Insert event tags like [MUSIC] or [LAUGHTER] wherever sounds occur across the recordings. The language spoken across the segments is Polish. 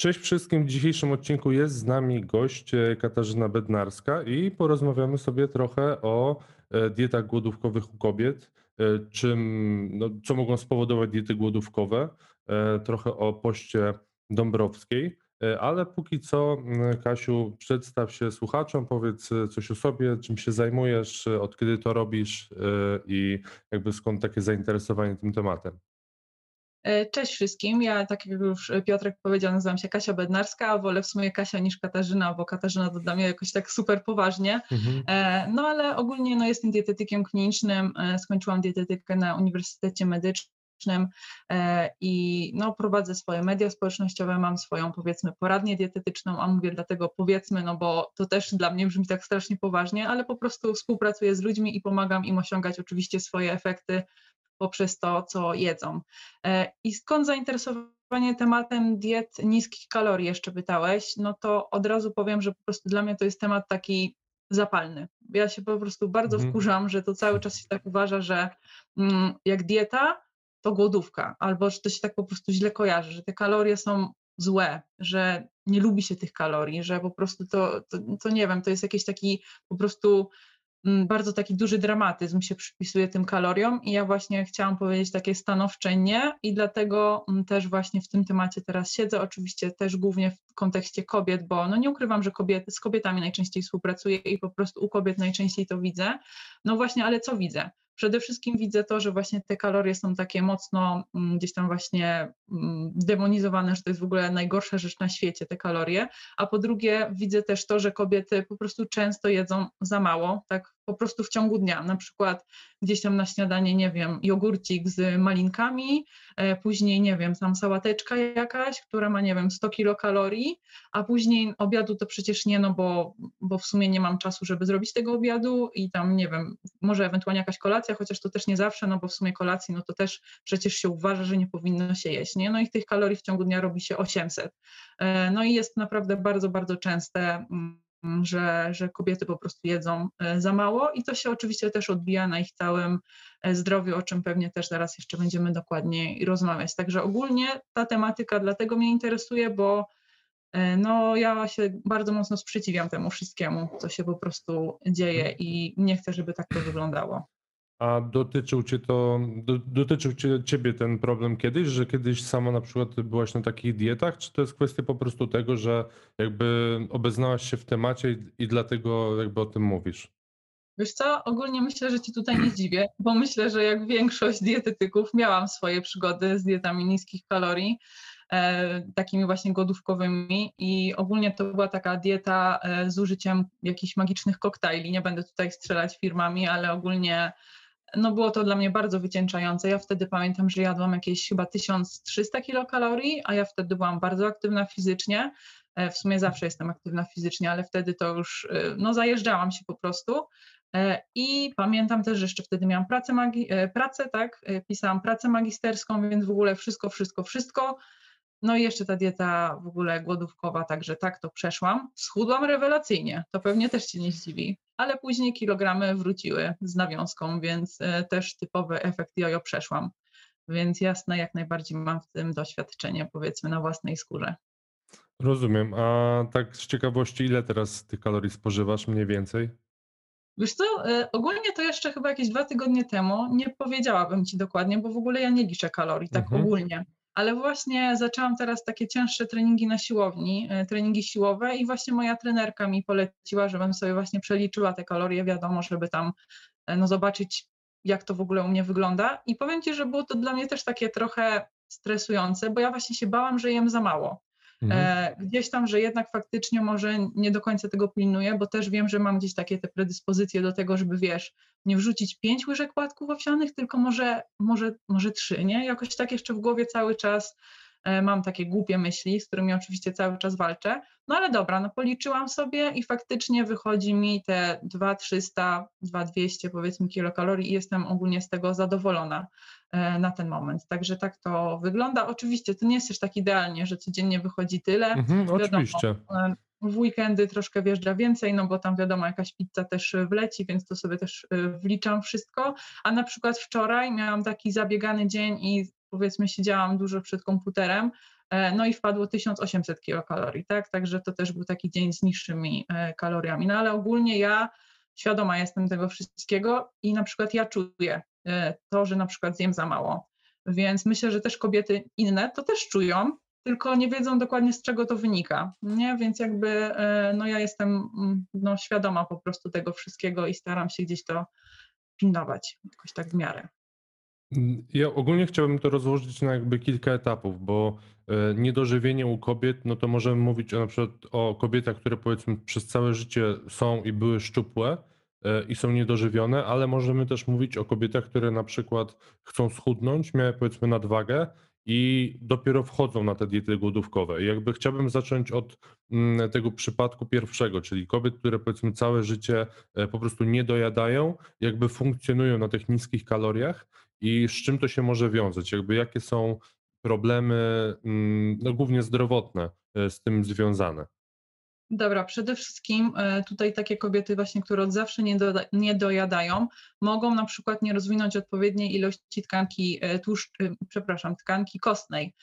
Cześć wszystkim. W dzisiejszym odcinku jest z nami gość e, Katarzyna Bednarska i porozmawiamy sobie trochę o e, dietach głodówkowych u kobiet, e, czym, no, co mogą spowodować diety głodówkowe, trochę o poście Dąbrowskiej, ale póki co Kasiu przedstaw się słuchaczom, powiedz coś o sobie, czym się zajmujesz, od kiedy to robisz i jakby skąd takie zainteresowanie tym tematem. E, cześć wszystkim. Ja, tak jak już Piotrek powiedział, nazywam się Kasia Bednarska, a wolę w sumie Kasia niż Katarzyna, bo Katarzyna to dla mnie jakoś tak super poważnie. Mhm. E, no ale ogólnie no, jestem dietetykiem klinicznym, e, skończyłam dietetykę na Uniwersytecie Medycznym i no, prowadzę swoje media społecznościowe, mam swoją powiedzmy poradnię dietetyczną, a mówię dlatego powiedzmy, no bo to też dla mnie brzmi tak strasznie poważnie, ale po prostu współpracuję z ludźmi i pomagam im osiągać oczywiście swoje efekty poprzez to, co jedzą. E, I skąd zainteresowanie tematem diet niskich kalorii jeszcze pytałeś, no to od razu powiem, że po prostu dla mnie to jest temat taki zapalny. Ja się po prostu bardzo mhm. wkurzam, że to cały czas się tak uważa, że mm, jak dieta, to głodówka, albo że to się tak po prostu źle kojarzy, że te kalorie są złe, że nie lubi się tych kalorii, że po prostu to, to, to nie wiem, to jest jakiś taki po prostu bardzo taki duży dramatyzm się przypisuje tym kaloriom i ja właśnie chciałam powiedzieć takie stanowcze nie i dlatego też właśnie w tym temacie teraz siedzę, oczywiście też głównie w kontekście kobiet, bo no nie ukrywam, że kobiety, z kobietami najczęściej współpracuję i po prostu u kobiet najczęściej to widzę. No właśnie, ale co widzę? Przede wszystkim widzę to, że właśnie te kalorie są takie mocno mm, gdzieś tam właśnie demonizowane, że to jest w ogóle najgorsza rzecz na świecie, te kalorie. A po drugie, widzę też to, że kobiety po prostu często jedzą za mało, tak po prostu w ciągu dnia. Na przykład gdzieś tam na śniadanie, nie wiem, jogurcik z malinkami, e, później, nie wiem, tam sałateczka jakaś, która ma, nie wiem, 100 kilokalorii, a później obiadu to przecież nie, no bo, bo w sumie nie mam czasu, żeby zrobić tego obiadu i tam, nie wiem, może ewentualnie jakaś kolacja, chociaż to też nie zawsze, no bo w sumie kolacji, no to też przecież się uważa, że nie powinno się jeść, nie? No i tych kalorii w ciągu dnia robi się 800. E, no i jest naprawdę bardzo, bardzo częste mm, że, że kobiety po prostu jedzą e, za mało i to się oczywiście też odbija na ich całym e, zdrowiu, o czym pewnie też zaraz jeszcze będziemy dokładniej rozmawiać. Także ogólnie ta tematyka dlatego mnie interesuje, bo e, no, ja się bardzo mocno sprzeciwiam temu wszystkiemu, co się po prostu dzieje i nie chcę, żeby tak to wyglądało. A dotyczył cię to, do, dotyczył cię, ciebie ten problem kiedyś, że kiedyś sama na przykład byłaś na takich dietach, czy to jest kwestia po prostu tego, że jakby obeznałaś się w temacie i, i dlatego jakby o tym mówisz? Wiesz co, ogólnie myślę, że ci tutaj nie dziwię, bo myślę, że jak większość dietetyków miałam swoje przygody z dietami niskich kalorii, e, takimi właśnie głodówkowymi i ogólnie to była taka dieta e, z użyciem jakichś magicznych koktajli. Nie będę tutaj strzelać firmami, ale ogólnie no było to dla mnie bardzo wycieńczające. Ja wtedy pamiętam, że jadłam jakieś chyba 1300 kilokalorii, a ja wtedy byłam bardzo aktywna fizycznie. E, w sumie zawsze jestem aktywna fizycznie, ale wtedy to już e, no, zajeżdżałam się po prostu. E, I pamiętam też, że jeszcze wtedy miałam pracę, pracę, tak, pisałam pracę magisterską, więc w ogóle wszystko, wszystko, wszystko. No i jeszcze ta dieta w ogóle głodówkowa, także tak to przeszłam. Schudłam rewelacyjnie, to pewnie też Cię nie zdziwi, ale później kilogramy wróciły z nawiązką, więc e, też typowy efekt jojo przeszłam. Więc jasne, jak najbardziej mam w tym doświadczenie, powiedzmy, na własnej skórze. Rozumiem. A tak z ciekawości, ile teraz tych kalorii spożywasz mniej więcej? Wiesz co, e, ogólnie to jeszcze chyba jakieś dwa tygodnie temu nie powiedziałabym Ci dokładnie, bo w ogóle ja nie liczę kalorii, tak mhm. ogólnie ale właśnie zaczęłam teraz takie cięższe treningi na siłowni, e, treningi siłowe i właśnie moja trenerka mi poleciła, żebym sobie właśnie przeliczyła te kalorie, wiadomo, żeby tam e, no, zobaczyć, jak to w ogóle u mnie wygląda. I powiem Ci, że było to dla mnie też takie trochę stresujące, bo ja właśnie się bałam, że jem za mało. Mhm. E, gdzieś tam, że jednak faktycznie może nie do końca tego pilnuję, bo też wiem, że mam gdzieś takie te predyspozycje do tego, żeby wiesz, nie wrzucić pięć łyżek płatków owsianych, tylko może, może, może trzy, nie? Jakoś tak jeszcze w głowie cały czas mam takie głupie myśli, z którymi oczywiście cały czas walczę. No ale dobra, no policzyłam sobie i faktycznie wychodzi mi te 2300, 2200 powiedzmy kilokalorii i jestem ogólnie z tego zadowolona. E, na ten moment. Także tak to wygląda. Oczywiście to nie jest też tak idealnie, że codziennie wychodzi tyle. Mhm, wiadomo, oczywiście. E, w weekendy troszkę wjeżdża więcej, no bo tam wiadomo, jakaś pizza też wleci, więc to sobie też e, wliczam wszystko. A na przykład wczoraj miałam taki zabiegany dzień i powiedzmy siedziałam dużo przed komputerem, no i wpadło 1800 kilokalorii, tak, także to też był taki dzień z niższymi kaloriami, no ale ogólnie ja świadoma jestem tego wszystkiego i na przykład ja czuję to, że na przykład zjem za mało, więc myślę, że też kobiety inne to też czują, tylko nie wiedzą dokładnie z czego to wynika, nie? Więc jakby e, no ja jestem mm, no, świadoma po prostu tego wszystkiego i staram się gdzieś to pilnować jakoś tak w miarę. Ja ogólnie chciałbym to rozłożyć na jakby kilka etapów, bo e, niedożywienie u kobiet, no to możemy mówić o, na przykład o kobietach, które powiedzmy przez całe życie są i były szczupłe e, i są niedożywione, ale możemy też mówić o kobietach, które na przykład chcą schudnąć, miały powiedzmy nadwagę i dopiero wchodzą na te diety głodówkowe. I jakby chciałbym zacząć od mm, tego przypadku pierwszego, czyli kobiet, które powiedzmy całe życie e, po prostu nie dojadają, jakby funkcjonują na tych niskich kaloriach i z czym to się może wiązać, jakby jakie są problemy, mm, no głównie zdrowotne e, z tym związane. Dobra, przede wszystkim e, tutaj takie kobiety właśnie, które od zawsze nie, do, nie dojadają, mogą na przykład nie rozwinąć odpowiedniej ilości tkanki e, tłuszcz, e, przepraszam, tkanki kostnej.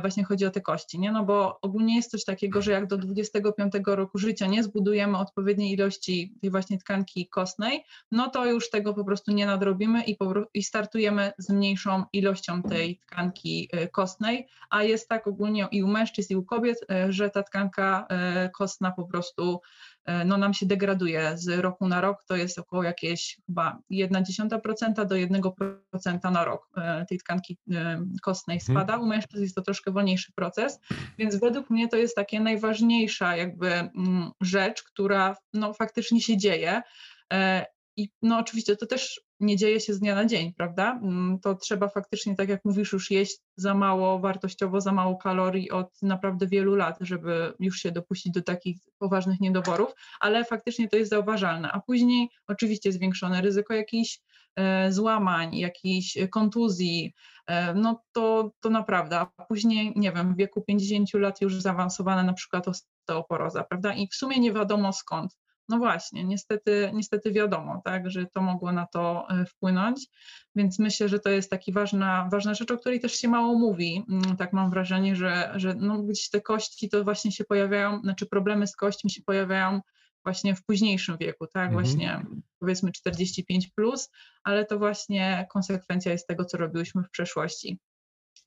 Właśnie chodzi o te kości, nie? No bo ogólnie jest coś takiego, że jak do 25 roku życia nie zbudujemy odpowiedniej ilości tej właśnie tkanki kostnej, no to już tego po prostu nie nadrobimy i, i startujemy z mniejszą ilością tej tkanki kostnej, a jest tak ogólnie i u mężczyzn i u kobiet, że ta tkanka kostna po prostu e, no, nam się degraduje z roku na rok. To jest około jakieś chyba 0,1% do 1% na rok e, tej tkanki e, kostnej mhm. spada. U mężczyzn jest to troszkę wolniejszy proces, więc według mnie to jest takie najważniejsza jakby mm, rzecz, która no, faktycznie się dzieje. I no oczywiście to też nie dzieje się z dnia na dzień, prawda? Mm, to trzeba faktycznie, tak jak mówisz, już jeść za mało wartościowo, za mało kalorii od naprawdę wielu lat, żeby już się dopuścić do takich poważnych niedoborów, ale faktycznie to jest zauważalne. A później oczywiście zwiększone ryzyko jakichś e, złamań, jakichś kontuzji, e, no to, to naprawdę. A później, nie wiem, w wieku 50 lat już zaawansowana na przykład osteoporoza, prawda? I w sumie nie wiadomo skąd. No właśnie, niestety, niestety wiadomo, tak, że to mogło na to e, wpłynąć, więc myślę, że to jest taka ważna, ważna rzecz, o której też się mało mówi. Mm, tak mam wrażenie, że, że no gdzieś te kości to właśnie się pojawiają, znaczy problemy z kośćmi się pojawiają właśnie w późniejszym wieku, tak, mhm. właśnie powiedzmy 45 plus, ale to właśnie konsekwencja jest tego, co robiłyśmy w przeszłości.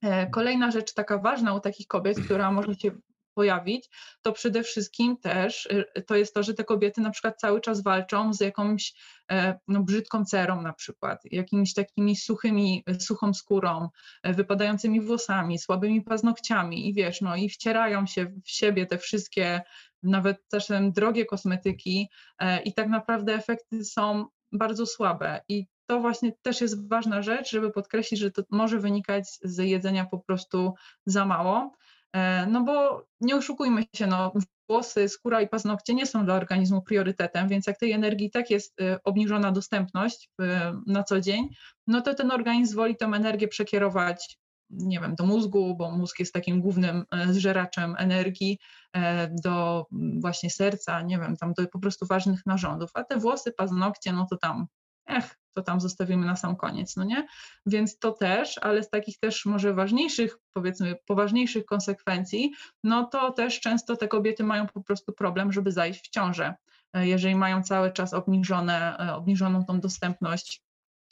E, kolejna rzecz taka ważna u takich kobiet, która może się pojawić, to przede wszystkim też y, to jest to, że te kobiety na przykład cały czas walczą z jakąś e, no, brzydką cerą na przykład, jakimiś takimi suchymi, suchą skórą, e, wypadającymi włosami, słabymi paznokciami i wiesz, no i wcierają się w siebie te wszystkie nawet czasem drogie kosmetyki e, i tak naprawdę efekty są bardzo słabe i to właśnie też jest ważna rzecz, żeby podkreślić, że to może wynikać z jedzenia po prostu za mało. E, no bo nie oszukujmy się, no, włosy, skóra i paznokcie nie są dla organizmu priorytetem, więc jak tej energii tak jest e, obniżona dostępność na co dzień, no to ten organizm woli tę energię przekierować nie wiem, do mózgu, bo mózg jest takim głównym e, zżeraczem energii, do właśnie serca, nie wiem, tam do po prostu ważnych narządów, a te włosy, paznokcie, no to tam, ech, to tam zostawimy na sam koniec, no nie? Więc to też, ale z takich też może ważniejszych, powiedzmy, poważniejszych konsekwencji, no to też często te kobiety mają po prostu problem, żeby zajść w ciążę, e, jeżeli mają cały czas obniżone, e, obniżoną tą dostępność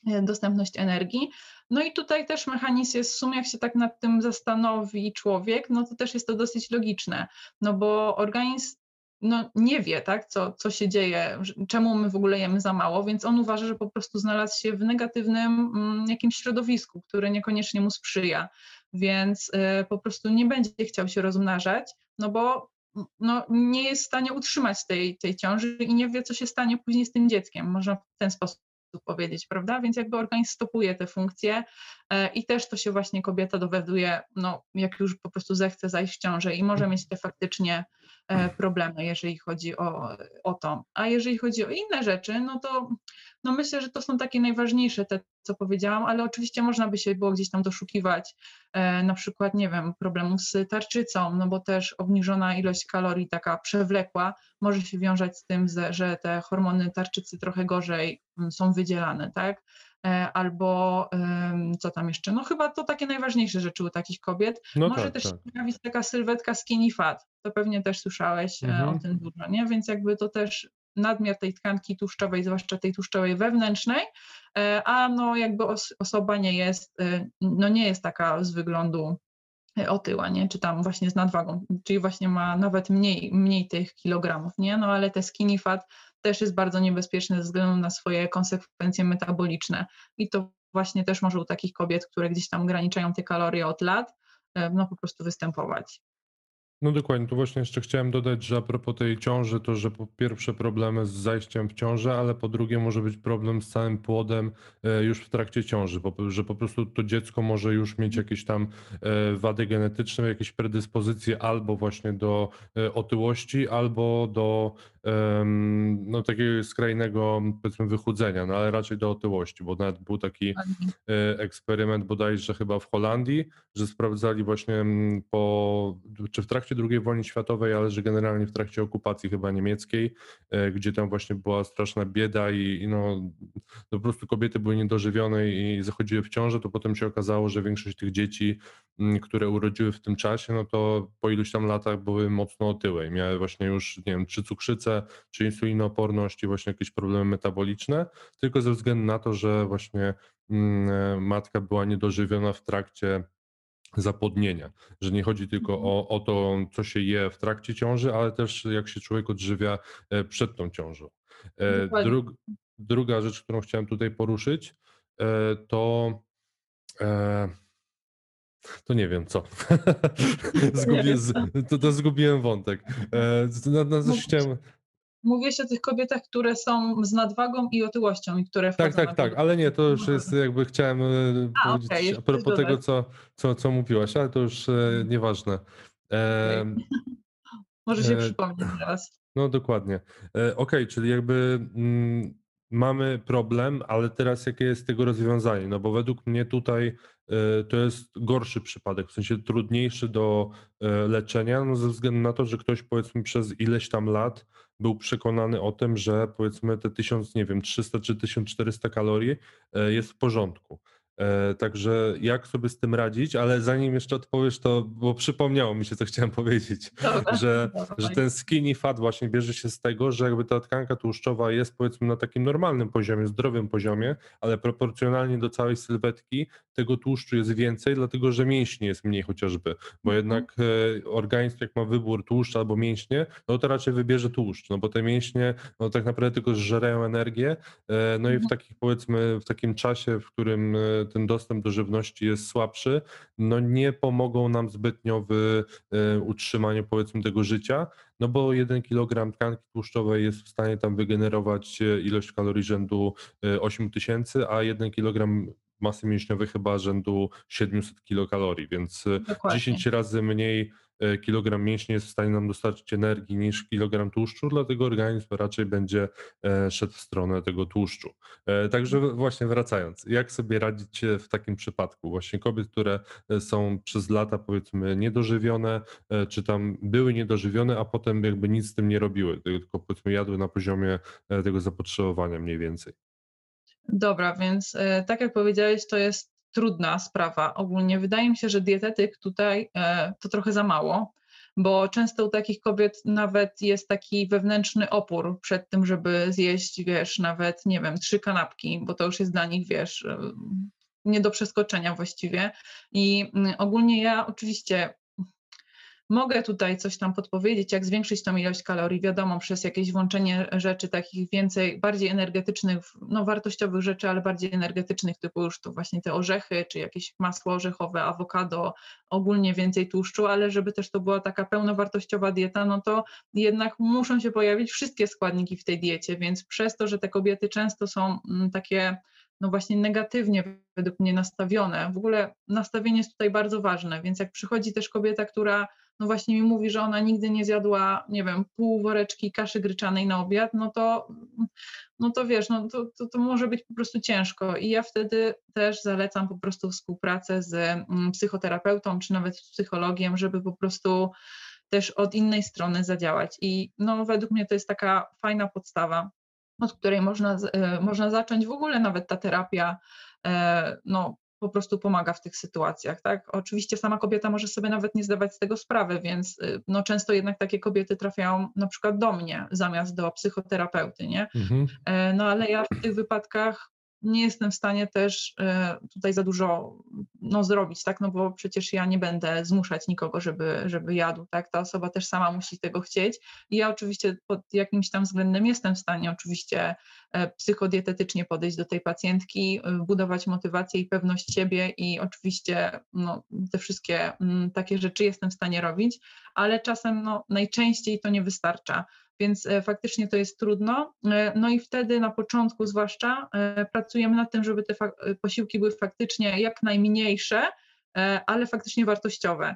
e, dostępność energii. No i tutaj też mechanizm jest w sumie, jak się tak nad tym zastanowi człowiek, no to też jest to dosyć logiczne, no bo organizm no, nie wie, tak, co, co się dzieje, czemu my w ogóle jemy za mało, więc on uważa, że po prostu znalazł się w negatywnym mm, jakimś środowisku, które niekoniecznie mu sprzyja, więc y, po prostu nie będzie chciał się rozmnażać, no bo no, nie jest w stanie utrzymać tej, tej ciąży i nie wie, co się stanie później z tym dzieckiem. Można w ten sposób powiedzieć, prawda? Więc jakby organizm stopuje te funkcje e, i też to się właśnie kobieta dowiaduje, no jak już po prostu zechce zajść w ciążę i może mieć te faktycznie problemy, jeżeli chodzi o, o to. A jeżeli chodzi o inne rzeczy, no to no myślę, że to są takie najważniejsze, te co powiedziałam, ale oczywiście można by się było gdzieś tam doszukiwać e, na przykład, nie wiem, problemu z tarczycą, no bo też obniżona ilość kalorii taka przewlekła może się wiązać z tym, że te hormony tarczycy trochę gorzej mm, są wydzielane, tak? Albo co tam jeszcze, no chyba to takie najważniejsze rzeczy u takich kobiet. No Może tak, też tak. pojawić taka sylwetka skinny fat, to pewnie też słyszałeś mhm. o tym dużo, nie? Więc jakby to też nadmiar tej tkanki tłuszczowej, zwłaszcza tej tłuszczowej wewnętrznej, e, a no jakby osoba nie jest, e, no nie jest taka z wyglądu e, otyła, nie? czy tam właśnie z nadwagą, czyli właśnie ma nawet mniej, mniej tych kilogramów, nie? No ale te skinny fat też jest bardzo niebezpieczne ze względu na swoje konsekwencje metaboliczne i to właśnie też może u takich kobiet, które gdzieś tam ograniczają te kalorie od lat, no po prostu występować. No dokładnie, tu właśnie jeszcze chciałem dodać, że a propos tej ciąży, to że po pierwsze problemy z zajściem w ciążę, ale po drugie może być problem z całym płodem e, już w trakcie ciąży, że po prostu to dziecko może już mieć jakieś tam e, wady genetyczne, jakieś predyspozycje albo właśnie do e, otyłości, albo do no, takiego skrajnego powiedzmy wychudzenia, no ale raczej do otyłości, bo nawet był taki eksperyment bodajże chyba w Holandii, że sprawdzali właśnie po, czy w trakcie II wojny światowej, ale że generalnie w trakcie okupacji chyba niemieckiej, e, gdzie tam właśnie była straszna bieda i, i no, po prostu kobiety były niedożywione i zachodziły w ciążę, to potem się okazało, że większość tych dzieci, które urodziły w tym czasie, no to po iluś tam latach były mocno otyłe i miały właśnie już, nie wiem, czy cukrzycę, czy insulinooporność i właśnie jakieś problemy metaboliczne, tylko ze względu na to, że właśnie e, matka była niedożywiona w trakcie zapłodnienia, że nie chodzi tylko mhm. o, o to, co się je w trakcie ciąży, ale też jak się człowiek odżywia e, przed tą ciążą. E, Drug, druga rzecz, którą chciałem tutaj poruszyć, to to nie wiem co. [LAUGHS] Zgubię, to, to zgubiłem wątek. Na, na coś chciałem, Mówię o tych kobietach, które są z nadwagą i otyłością i które Tak, tak, tak, ale nie, to już jest jakby chciałem e, a, powiedzieć okay, a propos tego, co, co, co mówiłaś, ale to już e, mhm. nieważne. E, okay. [LAUGHS] Może się e, przypomnieć teraz. No dokładnie. E, Okej, okay, czyli jakby mm, mamy problem, ale teraz jakie jest tego rozwiązanie? No bo według mnie tutaj e, to jest gorszy przypadek, w sensie trudniejszy do leczenia, no ze względu na to, że ktoś powiedzmy przez ileś tam lat był przekonany o tym, że powiedzmy te 1000, nie wiem, 300 czy 1400 kalorii e, jest w porządku. E, także jak sobie z tym radzić, ale zanim jeszcze odpowiesz, to bo przypomniało mi się, co chciałem [LAUGHS] powiedzieć, Dobra. że, że ten skinny fat właśnie bierze się z tego, że jakby ta tkanka tłuszczowa jest powiedzmy na takim normalnym poziomie, zdrowym poziomie, ale proporcjonalnie do całej sylwetki tego tłuszczu jest więcej, dlatego że mięśni jest mniej chociażby, bo mhm. jednak e, organizm jak ma wybór tłuszcz albo mięśnie, no to raczej wybierze tłuszcz, no bo te mięśnie no tak naprawdę tylko zżerają energię, e, no i w mhm. takich powiedzmy w takim czasie, w którym ten dostęp do żywności jest słabszy, no nie pomogą nam zbytnio w e, utrzymaniu powiedzmy tego życia, no bo 1 kg tkanki tłuszczowej jest w stanie tam wygenerować e, ilość kalorii rzędu 8000, e, a 1 kg masy mięśniowej chyba rzędu 700 kilokalorii, więc Dokładnie. 10 razy mniej kilogram mięśni jest w stanie nam dostarczyć energii niż kilogram tłuszczu, dlatego organizm raczej będzie e, szedł w stronę tego tłuszczu. E, także właśnie wracając, jak sobie radzić w takim przypadku? Właśnie kobiet, które są przez lata powiedzmy niedożywione, czy tam były niedożywione, a potem jakby nic z tym nie robiły, tylko powiedzmy jadły na poziomie tego zapotrzebowania mniej więcej. Dobra, więc tak jak powiedziałeś, to jest trudna sprawa ogólnie. Wydaje mi się, że dietetyk tutaj e, to trochę za mało, bo często u takich kobiet nawet jest taki wewnętrzny opór przed tym, żeby zjeść, wiesz, nawet, nie wiem, trzy kanapki, bo to już jest dla nich, wiesz, e, nie do przeskoczenia właściwie. I mm, ogólnie ja oczywiście Mogę tutaj coś tam podpowiedzieć, jak zwiększyć tą ilość kalorii, wiadomo, przez jakieś włączenie rzeczy takich więcej, bardziej energetycznych, no wartościowych rzeczy, ale bardziej energetycznych, typu już to właśnie te orzechy, czy jakieś masło orzechowe, awokado, ogólnie więcej tłuszczu, ale żeby też to była taka pełnowartościowa dieta, no to jednak muszą się pojawić wszystkie składniki w tej diecie, więc przez to, że te kobiety często są mm, takie no właśnie negatywnie według mnie nastawione. W ogóle nastawienie jest tutaj bardzo ważne, więc jak przychodzi też kobieta, która no właśnie mi mówi, że ona nigdy nie zjadła, nie wiem, pół woreczki kaszy gryczanej na obiad, no to, no to wiesz, no to, to, to może być po prostu ciężko i ja wtedy też zalecam po prostu współpracę z mm, psychoterapeutą czy nawet z psychologiem, żeby po prostu też od innej strony zadziałać i no według mnie to jest taka fajna podstawa, od której można, można zacząć. W ogóle nawet ta terapia, no, po prostu pomaga w tych sytuacjach, tak? Oczywiście sama kobieta może sobie nawet nie zdawać z tego sprawy, więc y, no często jednak takie kobiety trafiają na przykład do mnie zamiast do psychoterapeuty, nie? Mhm. E, no ale ja w tych wypadkach nie jestem w stanie też e, tutaj za dużo no, zrobić, tak, no bo przecież ja nie będę zmuszać nikogo, żeby, żeby jadł, tak, ta osoba też sama musi tego chcieć. I ja oczywiście pod jakimś tam względem jestem w stanie oczywiście e, psychodietetycznie podejść do tej pacjentki, e, budować motywację i pewność siebie i oczywiście no, te wszystkie mm, takie rzeczy jestem w stanie robić, ale czasem no, najczęściej to nie wystarcza więc e, faktycznie to jest trudno. E, no i wtedy na początku zwłaszcza e, pracujemy nad tym, żeby te posiłki były faktycznie jak najmniejsze, ale faktycznie wartościowe.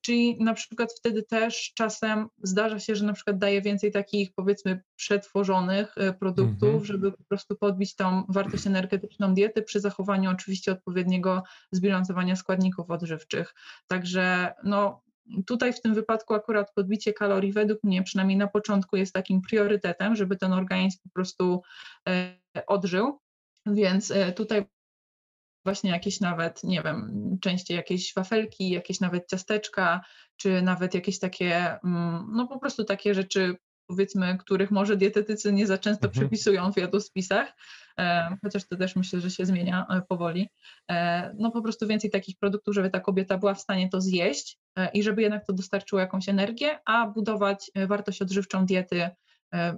Czyli na przykład wtedy też czasem zdarza się, że na przykład daje więcej takich powiedzmy przetworzonych produktów, mhm. żeby po prostu podbić tą wartość energetyczną diety przy zachowaniu oczywiście odpowiedniego zbilansowania składników odżywczych. Także no Tutaj w tym wypadku akurat podbicie kalorii według mnie przynajmniej na początku jest takim priorytetem, żeby ten organizm po prostu e, odżył, więc e, tutaj właśnie jakieś nawet, nie wiem, częściej jakieś wafelki, jakieś nawet ciasteczka, czy nawet jakieś takie, mm, no po prostu takie rzeczy powiedzmy, których może dietetycy nie za często mhm. przepisują w jadłospisach, chociaż to też myślę, że się zmienia e, powoli. E, no po prostu więcej takich produktów, żeby ta kobieta była w stanie to zjeść i żeby jednak to dostarczyło jakąś energię, a budować wartość odżywczą diety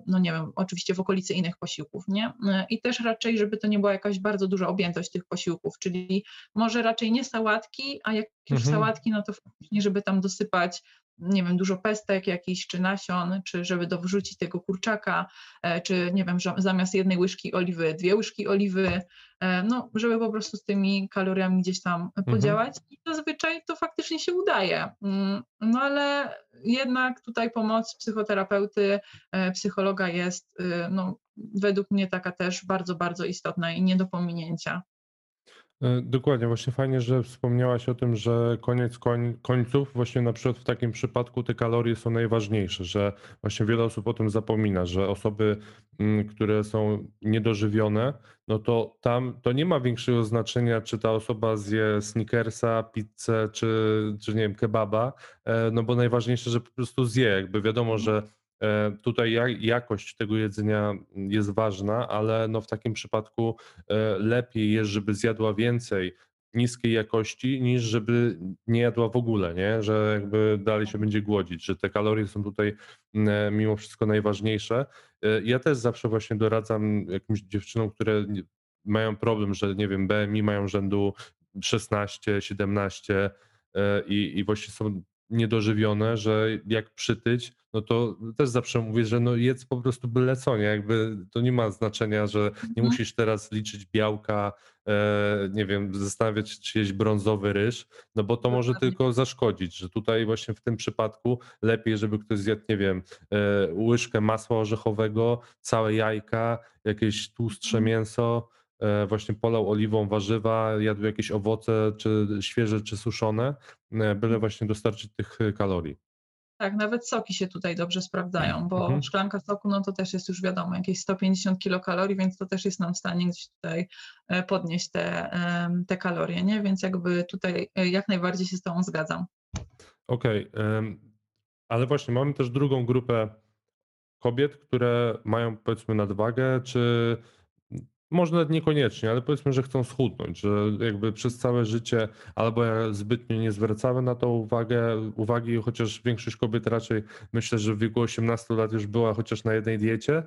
no nie wiem, oczywiście w okolicy innych posiłków, nie? I też raczej, żeby to nie była jakaś bardzo duża objętość tych posiłków, czyli może raczej nie sałatki, a jak już mhm. sałatki, no to faktycznie, żeby tam dosypać nie wiem, dużo pestek jakichś, czy nasion, czy żeby dowrzucić tego kurczaka, e, czy nie wiem, zamiast jednej łyżki oliwy, dwie łyżki oliwy, e, no, żeby po prostu z tymi kaloriami gdzieś tam mhm. podziałać i zazwyczaj to faktycznie się udaje. Mm, no ale jednak tutaj pomoc psychoterapeuty, e, psychologa jest no, według mnie taka też bardzo, bardzo istotna i nie do pominięcia. E, dokładnie, właśnie fajnie, że wspomniałaś o tym, że koniec koń, końców, właśnie na przykład w takim przypadku te kalorie są najważniejsze, że właśnie wiele osób o tym zapomina, że osoby, mm, które są niedożywione, no to tam to nie ma większego znaczenia, czy ta osoba zje snickersa, pizzę, czy, czy nie wiem, kebaba, e, no bo najważniejsze, że po prostu zje, jakby wiadomo, że E, tutaj jakość tego jedzenia jest ważna, ale no w takim przypadku e, lepiej jest, żeby zjadła więcej niskiej jakości, niż żeby nie jadła w ogóle, nie? że jakby dalej się będzie głodzić, że te kalorie są tutaj e, mimo wszystko najważniejsze. Ja też zawsze właśnie doradzam jakimś dziewczynom, które mają problem, że nie wiem, BMI mają rzędu 16, 17 i, i właśnie są niedożywione, że jak przytyć, no to też zawsze mówię, że no jedz po prostu byle co, nie? Jakby to nie ma znaczenia, że nie mhm. musisz teraz liczyć białka, e, nie wiem, zastanawiać się, czy jeść brązowy ryż, no bo to może tylko zaszkodzić, że tutaj właśnie w tym przypadku lepiej, żeby ktoś zjadł, nie wiem, e, łyżkę masła orzechowego, całe jajka, jakieś tłustsze mhm. mięso, właśnie polał oliwą warzywa, jadł jakieś owoce, czy świeże, czy suszone, e, byle mhm. właśnie dostarczyć tych e, kalorii. Tak, nawet soki się tutaj dobrze sprawdzają, bo mhm. szklanka soku, no to też jest już wiadomo, jakieś 150 kilokalorii, więc to też jest nam w stanie gdzieś tutaj podnieść te, te kalorie, nie? Więc jakby tutaj jak najbardziej się z tą zgadzam. Okej, okay. ale właśnie mamy też drugą grupę kobiet, które mają powiedzmy nadwagę, czy może nawet niekoniecznie, ale powiedzmy, że chcą schudnąć, że jakby przez całe życie albo zbytnio nie zwracały na to uwagę, uwagi, chociaż większość kobiet raczej myślę, że w wieku 18 lat już była chociaż na jednej diecie, e,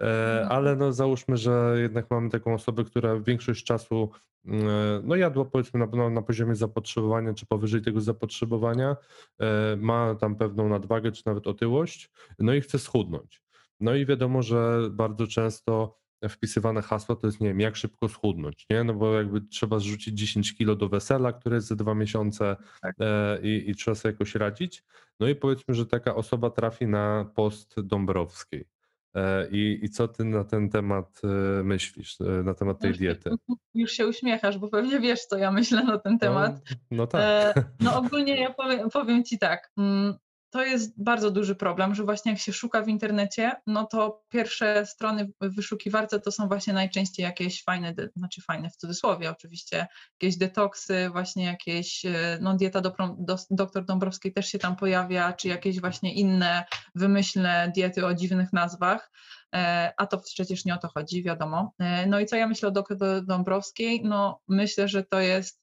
mhm. ale no załóżmy, że jednak mamy taką osobę, która większość czasu mm, no jadła powiedzmy na, no, na poziomie zapotrzebowania, czy powyżej tego zapotrzebowania, e, ma tam pewną nadwagę, czy nawet otyłość, no i chce schudnąć. No i wiadomo, że bardzo często wpisywane hasło to jest, nie wiem, jak szybko schudnąć, nie? No bo jakby trzeba zrzucić 10 kilo do wesela, które jest za dwa miesiące tak. e, i, i, trzeba sobie jakoś radzić. No i powiedzmy, że taka osoba trafi na post Dąbrowskiej. I, I co ty na ten temat e, myślisz, e, na temat tej diety? Już się uśmiechasz, bo pewnie wiesz, co ja myślę na ten no, temat. No, no tak. no ogólnie ja powiem, powiem ci tak. To jest bardzo duży problem, że właśnie jak się szuka w internecie, no to pierwsze strony wyszukiwarce to są właśnie najczęściej jakieś fajne, znaczy fajne w cudzysłowie oczywiście, jakieś detoksy, właśnie jakieś, e, no dieta do, do, doktor Dąbrowskiej też się tam pojawia, czy jakieś właśnie inne wymyślne diety o dziwnych nazwach, e, a to przecież nie o to chodzi, wiadomo. E, no i co ja myślę o doktor Dąbrowskiej? No myślę, że to jest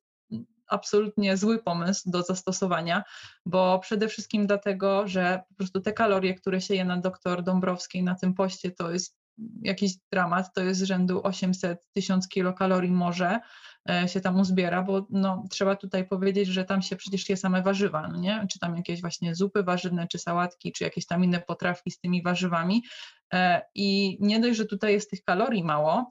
absolutnie zły pomysł do zastosowania, bo przede wszystkim dlatego, że po prostu te kalorie, które się je na doktor Dąbrowskiej na tym poście, to jest jakiś dramat, to jest rzędu 800 1000 kilokalorii może e, się tam uzbiera, bo no, trzeba tutaj powiedzieć, że tam się przecież je same warzywa, no nie? czy tam jakieś właśnie zupy warzywne, czy sałatki, czy jakieś tam inne potrawki z tymi warzywami e, i nie dość, że tutaj jest tych kalorii mało,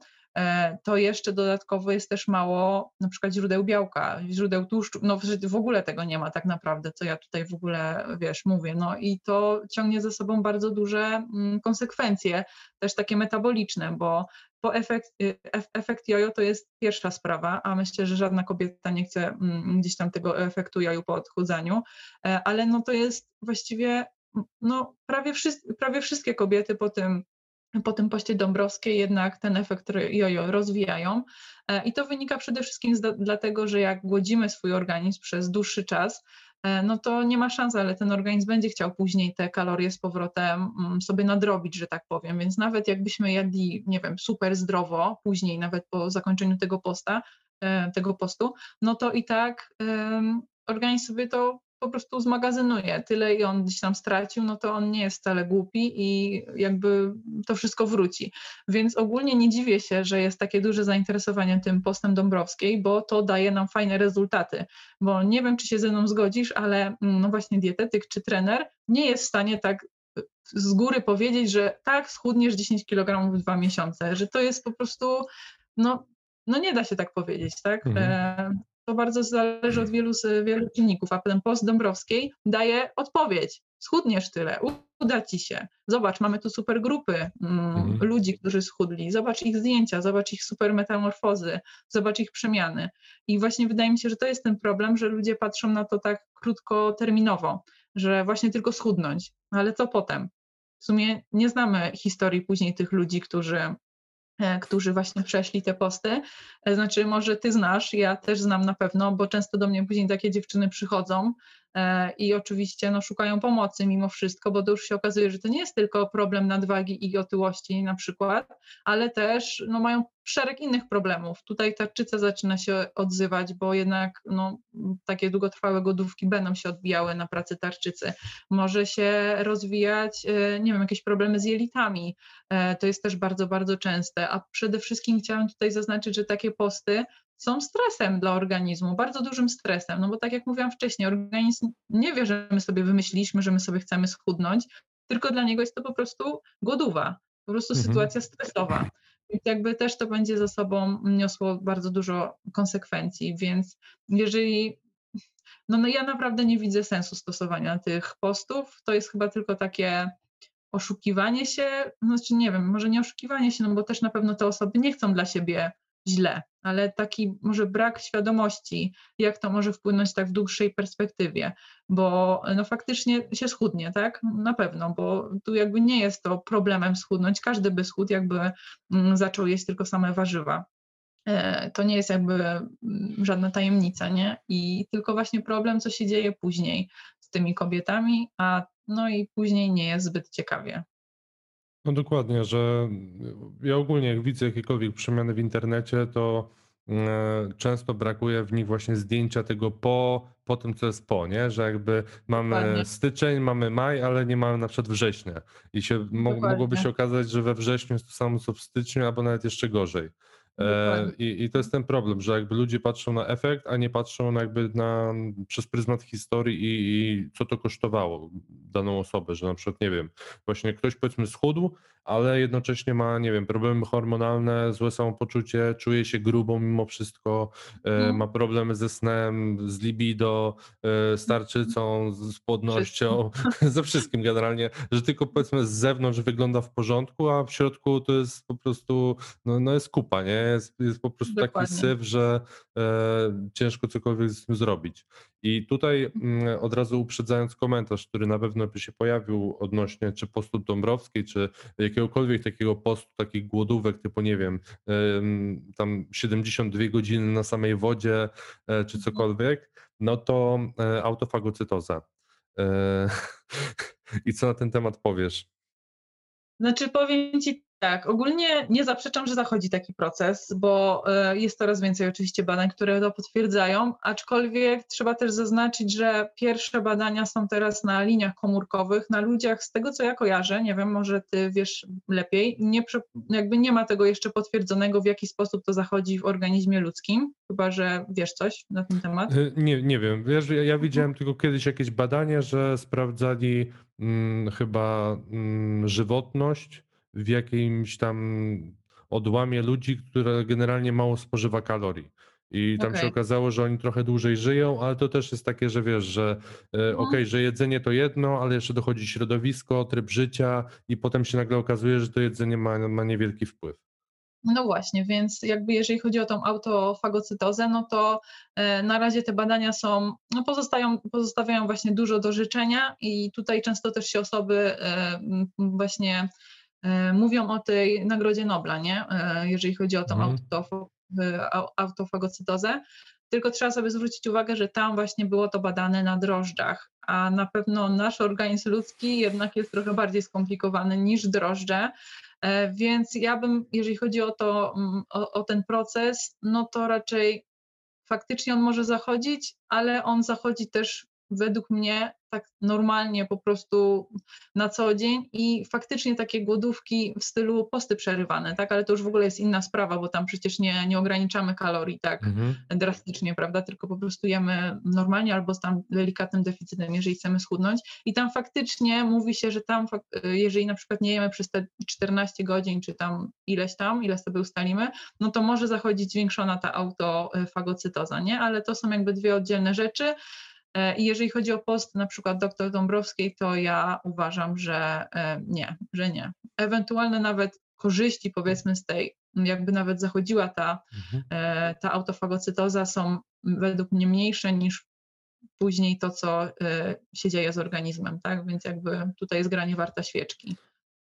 to jeszcze dodatkowo jest też mało na przykład źródeł białka, źródeł tłuszczu, no w ogóle tego nie ma tak naprawdę, co ja tutaj w ogóle, wiesz, mówię, no i to ciągnie ze sobą bardzo duże mm, konsekwencje, też takie metaboliczne, bo po efekt, y, efekt jojo to jest pierwsza sprawa, a myślę, że żadna kobieta nie chce mm, gdzieś tam tego efektu jojo po odchudzaniu, e, ale no to jest właściwie no, prawie, prawie wszystkie kobiety po tym po tym poście Dąbrowskiej jednak ten efekt jojo rozwijają. E, I to wynika przede wszystkim z, dlatego, że jak głodzimy swój organizm przez dłuższy czas, e, no to nie ma szans, ale ten organizm będzie chciał później te kalorie z powrotem mm, sobie nadrobić, że tak powiem. Więc nawet jakbyśmy jedli, nie wiem, super zdrowo, później nawet po zakończeniu tego posta, e, tego postu, no to i tak um, organizm sobie to po prostu zmagazynuje. Tyle i on gdzieś tam stracił, no to on nie jest wcale głupi i jakby to wszystko wróci. Więc ogólnie nie dziwię się, że jest takie duże zainteresowanie tym postem Dąbrowskiej, bo to daje nam fajne rezultaty. Bo nie wiem, czy się ze mną zgodzisz, ale mm, no właśnie dietetyk czy trener nie jest w stanie tak y, z góry powiedzieć, że tak, schudniesz 10 kg w dwa miesiące, że to jest po prostu, no, no nie da się tak powiedzieć, tak? Mhm. To bardzo zależy od wielu, wielu czynników, a ten post Dąbrowskiej daje odpowiedź. Schudniesz tyle, uda ci się. Zobacz, mamy tu super grupy mm, mhm. ludzi, którzy schudli. Zobacz ich zdjęcia, zobacz ich super metamorfozy, zobacz ich przemiany. I właśnie wydaje mi się, że to jest ten problem, że ludzie patrzą na to tak krótkoterminowo, że właśnie tylko schudnąć. Ale co potem? W sumie nie znamy historii później tych ludzi, którzy którzy właśnie przeszli te posty. E, znaczy, może ty znasz, ja też znam na pewno, bo często do mnie później takie dziewczyny przychodzą E, i oczywiście no, szukają pomocy mimo wszystko, bo to już się okazuje, że to nie jest tylko problem nadwagi i otyłości na przykład, ale też no, mają szereg innych problemów. Tutaj tarczyca zaczyna się odzywać, bo jednak no, takie długotrwałe godówki będą się odbijały na pracy tarczycy. Może się rozwijać, e, nie wiem, jakieś problemy z jelitami. E, to jest też bardzo, bardzo częste. A przede wszystkim chciałam tutaj zaznaczyć, że takie posty są stresem dla organizmu, bardzo dużym stresem, no bo tak jak mówiłam wcześniej, organizm nie wie, że my sobie wymyśliliśmy, że my sobie chcemy schudnąć, tylko dla niego jest to po prostu głodowa, po prostu mhm. sytuacja stresowa. Więc jakby też to będzie za sobą niosło bardzo dużo konsekwencji, więc jeżeli no, no ja naprawdę nie widzę sensu stosowania tych postów, to jest chyba tylko takie oszukiwanie się, znaczy nie wiem, może nie oszukiwanie się, no bo też na pewno te osoby nie chcą dla siebie źle, ale taki może brak świadomości, jak to może wpłynąć tak w dłuższej perspektywie, bo no faktycznie się schudnie, tak? Na pewno, bo tu jakby nie jest to problemem schudnąć, każdy by schudł, jakby mm, zaczął jeść tylko same warzywa. E, to nie jest jakby mm, żadna tajemnica, nie? I tylko właśnie problem, co się dzieje później z tymi kobietami, a no i później nie jest zbyt ciekawie. No dokładnie, że ja ogólnie jak widzę jakiekolwiek przemiany w internecie, to e, często brakuje w nich właśnie zdjęcia tego po, po tym, co jest po, nie? Że jakby mamy Dokładnie. styczeń, mamy maj, ale nie mamy na przykład września. I się mogłoby się okazać, że we wrześniu jest to samo co w styczniu, albo nawet jeszcze gorzej. E, I, I, to jest ten problem, że jakby ludzie patrzą na efekt, a nie patrzą na jakby na, przez pryzmat historii i, i, co to kosztowało daną osobę, że na przykład, nie wiem, właśnie ktoś powiedzmy schudł, ale jednocześnie ma, nie wiem, problemy hormonalne, złe samopoczucie, czuje się grubą mimo wszystko, no. ma problemy ze snem, z libido, e, z tarczycą, z płodnością, [LAUGHS] ze wszystkim generalnie, że tylko powiedzmy z zewnątrz wygląda w porządku, a w środku to jest po prostu, no, no jest kupa, nie? Jest, jest po prostu Dokładnie. taki syf, że e, ciężko cokolwiek z tym zrobić. I tutaj mm, od razu uprzedzając komentarz, który na pewno by się pojawił odnośnie czy postu Dąbrowskiej, czy jakiegokolwiek takiego postu, takich głodówek typu, nie wiem, tam 72 godziny na samej wodzie, e, czy mhm. cokolwiek, no to e, autofagocytoza. E, [LAUGHS] I co na ten temat powiesz? Znaczy powiem Ci tak, ogólnie nie zaprzeczam, że zachodzi taki proces, bo e, jest coraz więcej oczywiście badań, które to potwierdzają, aczkolwiek trzeba też zaznaczyć, że pierwsze badania są teraz na liniach komórkowych, na ludziach, z tego co ja kojarzę, nie wiem, może ty wiesz lepiej, nie, jakby nie ma tego jeszcze potwierdzonego, w jaki sposób to zachodzi w organizmie ludzkim, chyba że wiesz coś na ten temat. E, nie, nie wiem, wiesz, ja, ja widziałem tylko kiedyś jakieś badanie, że sprawdzali hmm, chyba hmm, żywotność, w jakimś tam odłamie ludzi, które generalnie mało spożywa kalorii. I tam okay. się okazało, że oni trochę dłużej żyją, ale to też jest takie, że wiesz, że e, no. okej, okay, że jedzenie to jedno, ale jeszcze dochodzi środowisko, tryb życia i potem się nagle okazuje, że to jedzenie ma, ma niewielki wpływ. No właśnie, więc jakby jeżeli chodzi o tą autofagocytozę, no to e, na razie te badania są, no pozostają, pozostawiają właśnie dużo do życzenia i tutaj często też się osoby e, właśnie mówią o tej Nagrodzie Nobla, nie? E, jeżeli chodzi o tą mhm. autofagocytozę. Tylko trzeba sobie zwrócić uwagę, że tam właśnie było to badane na drożdżach, a na pewno nasz organizm ludzki jednak jest trochę bardziej skomplikowany niż drożdże. E, więc ja bym, jeżeli chodzi o, to, mm, o, o ten proces, no to raczej faktycznie on może zachodzić, ale on zachodzi też według mnie tak normalnie po prostu na co dzień i faktycznie takie głodówki w stylu posty przerywane, tak, ale to już w ogóle jest inna sprawa, bo tam przecież nie, nie ograniczamy kalorii tak mhm. drastycznie, prawda, tylko po prostu jemy normalnie albo z tam delikatnym deficytem, jeżeli chcemy schudnąć. I tam faktycznie mówi się, że tam jeżeli na przykład nie jemy przez te 14 godzin, czy tam ileś tam, ile sobie ustalimy, no to może zachodzić zwiększona ta autofagocytoza, nie, ale to są jakby dwie oddzielne rzeczy, I jeżeli chodzi o post na przykład dr Dąbrowskiej, to ja uważam, że e, nie, że nie. Ewentualne nawet korzyści powiedzmy z tej, jakby nawet zachodziła ta, mhm. E, ta autofagocytoza są według mnie mniejsze niż później to, co się dzieje z organizmem, tak? Więc jakby tutaj jest granie warta świeczki.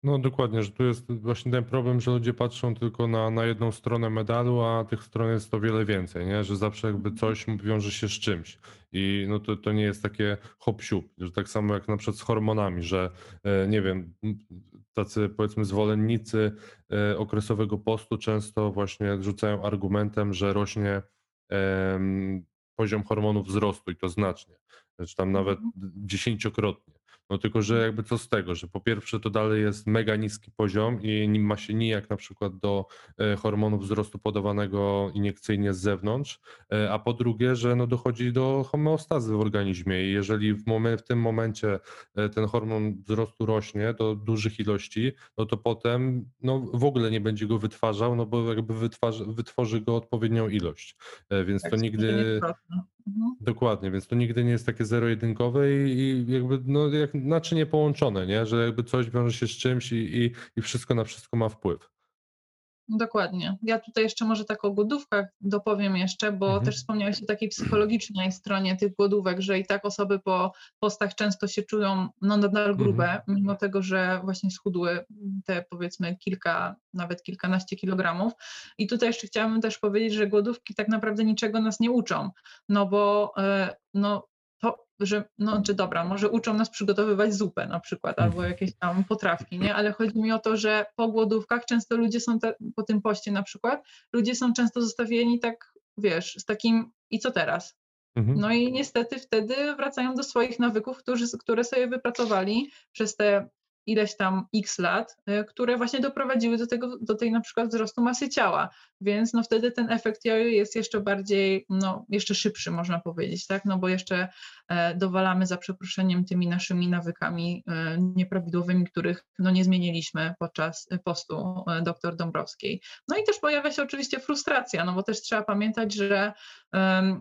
No dokładnie, że tu jest właśnie ten problem, że ludzie patrzą tylko na, na jedną stronę medalu, a tych stron jest o wiele więcej, nie? że zawsze jakby coś wiąże się z czymś i no to, to nie jest takie hop że tak samo jak na przykład z hormonami, że e, nie wiem, tacy powiedzmy zwolennicy e, okresowego postu często właśnie rzucają argumentem, że rośnie poziom hormonów wzrostu i to znacznie, czy tam nawet mhm. dziesięciokrotnie. No tylko, że jakby co z tego, że po pierwsze to dalej jest mega niski poziom i nie ma się nijak na przykład do e, hormonów wzrostu podawanego iniekcyjnie z zewnątrz, e, a po drugie, że no dochodzi do homeostazy w organizmie i jeżeli w, moment, w tym momencie e, ten hormon wzrostu rośnie do dużych ilości, no to potem no w ogóle nie będzie go wytwarzał, no bo jakby wytwarzy, wytworzy go odpowiednią ilość, więc tak, to nigdy... Mhm. Dokładnie, więc to nigdy nie jest takie zero-jedynkowe i, i, jakby no, jak naczynie połączone, nie? że jakby coś wiąże się z czymś i, i, i wszystko na wszystko ma wpływ. Dokładnie. Ja tutaj jeszcze może tak o głodówkach dopowiem jeszcze, bo mhm. też wspomniałeś o takiej psychologicznej stronie tych głodówek, że i tak osoby po postach często się czują no, nadal grube, mhm. mimo tego, że właśnie schudły te powiedzmy kilka, nawet kilkanaście kilogramów. I tutaj jeszcze chciałabym też powiedzieć, że głodówki tak naprawdę niczego nas nie uczą, no bo e, no, że no czy dobra, może uczą nas przygotowywać zupę na przykład, albo mhm. jakieś tam potrawki, nie? Ale chodzi mi o to, że po głodówkach często ludzie są, te, po tym poście na przykład, ludzie są często zostawieni tak, wiesz, z takim i co teraz? Mhm. No i niestety wtedy wracają do swoich nawyków, którzy, które sobie wypracowali przez te ileś tam x lat, y, które właśnie doprowadziły do tego, do tej na przykład wzrostu masy ciała, więc no wtedy ten efekt jojo jest jeszcze bardziej, no jeszcze szybszy można powiedzieć, tak, no bo jeszcze e, dowalamy za przeproszeniem tymi naszymi nawykami e, nieprawidłowymi, których no nie zmieniliśmy podczas postu e, dr Dąbrowskiej. No i też pojawia się oczywiście frustracja, no bo też trzeba pamiętać, że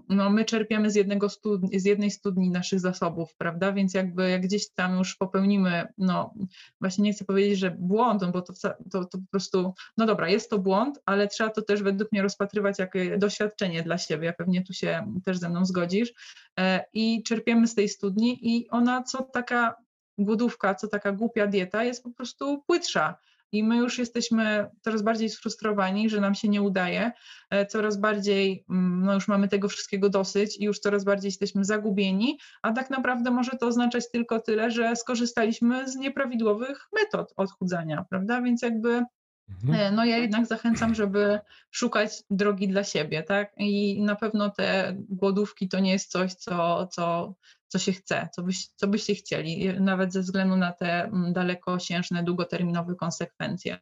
no my czerpiemy z, jednego studni, z jednej studni naszych zasobów, prawda, więc jakby jak gdzieś tam już popełnimy no właśnie nie chcę powiedzieć, że błąd, no bo to, to, to po prostu, no dobra, jest to błąd, ale trzeba to też według mnie rozpatrywać jako doświadczenie dla siebie, ja pewnie tu się też ze mną zgodzisz. E, i czerpiemy z tej studni i ona co taka głodówka, co taka głupia dieta jest po prostu płytsza i my już jesteśmy coraz bardziej sfrustrowani, że nam się nie udaje, e, coraz bardziej, mm, no już mamy tego wszystkiego dosyć i już coraz bardziej jesteśmy zagubieni, a tak naprawdę może to oznaczać tylko tyle, że skorzystaliśmy z nieprawidłowych metod odchudzania, prawda? Więc jakby Mhm. E, no ja jednak zachęcam, żeby szukać drogi dla siebie, tak? I na pewno te głodówki to nie jest coś, co, co, co się chce, co, byś, co byście chcieli, nawet ze względu na te mm, dalekosiężne, długoterminowe konsekwencje.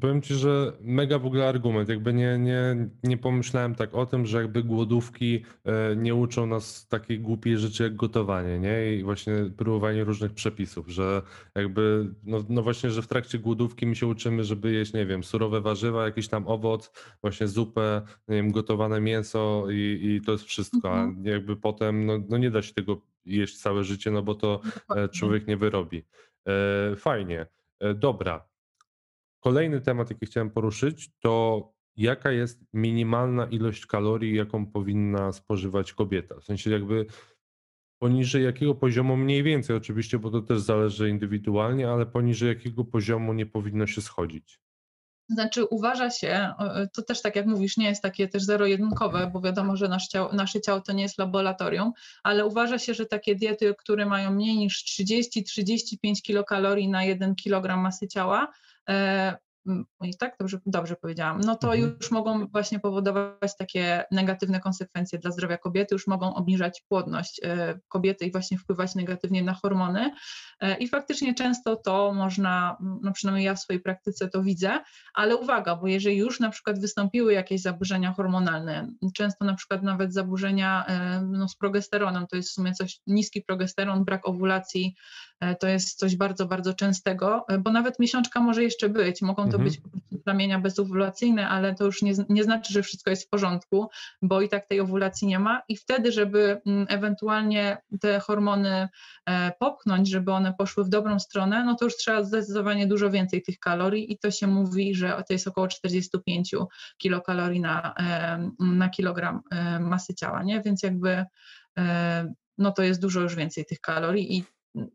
Powiem ci, że mega w ogóle argument. Jakby nie, nie, nie pomyślałem tak o tym, że jakby głodówki e, nie uczą nas takiej głupiej rzeczy jak gotowanie, nie? I właśnie próbowanie różnych przepisów, że jakby, no, no właśnie, że w trakcie głodówki my się uczymy, żeby jeść, nie wiem, surowe warzywa, jakiś tam owoc, właśnie zupę, nie wiem, gotowane mięso i, i to jest wszystko. A mhm. jakby potem, no, no nie da się tego jeść całe życie, no bo to e, człowiek nie wyrobi. E, fajnie. Dobra, Kolejny temat, jaki chciałem poruszyć, to jaka jest minimalna ilość kalorii, jaką powinna spożywać kobieta? W sensie jakby poniżej jakiego poziomu mniej więcej oczywiście, bo to też zależy indywidualnie, ale poniżej jakiego poziomu nie powinno się schodzić? Znaczy uważa się, to też tak jak mówisz, nie jest takie też zero-jedynkowe, bo wiadomo, że nasze ciało, nasze ciało to nie jest laboratorium, ale uważa się, że takie diety, które mają mniej niż 30-35 kilokalorii na 1 kg masy ciała, 呃 i tak dobrze, dobrze powiedziałam, no to mhm. już mogą właśnie powodować takie negatywne konsekwencje dla zdrowia kobiety, już mogą obniżać płodność e, kobiety i właśnie wpływać negatywnie na hormony. E, I faktycznie często to można, no przynajmniej ja w swojej praktyce to widzę, ale uwaga, bo jeżeli już na przykład wystąpiły jakieś zaburzenia hormonalne, często na przykład nawet zaburzenia e, no, z progesteronem, to jest w sumie coś, niski progesteron, brak owulacji, to jest coś bardzo, bardzo częstego, bo nawet miesiączka może jeszcze być, mogą to mhm. być plamienia bezowulacyjne, ale to już nie, nie znaczy, że wszystko jest w porządku, bo i tak tej owulacji nie ma i wtedy, żeby mm, ewentualnie te hormony e, popchnąć, żeby one poszły w dobrą stronę, no to już trzeba zdecydowanie dużo więcej tych kalorii i to się mówi, że to jest około 45 kilokalorii na, e, na kilogram e, masy ciała, nie? Więc jakby no to jest dużo już więcej tych kalorii i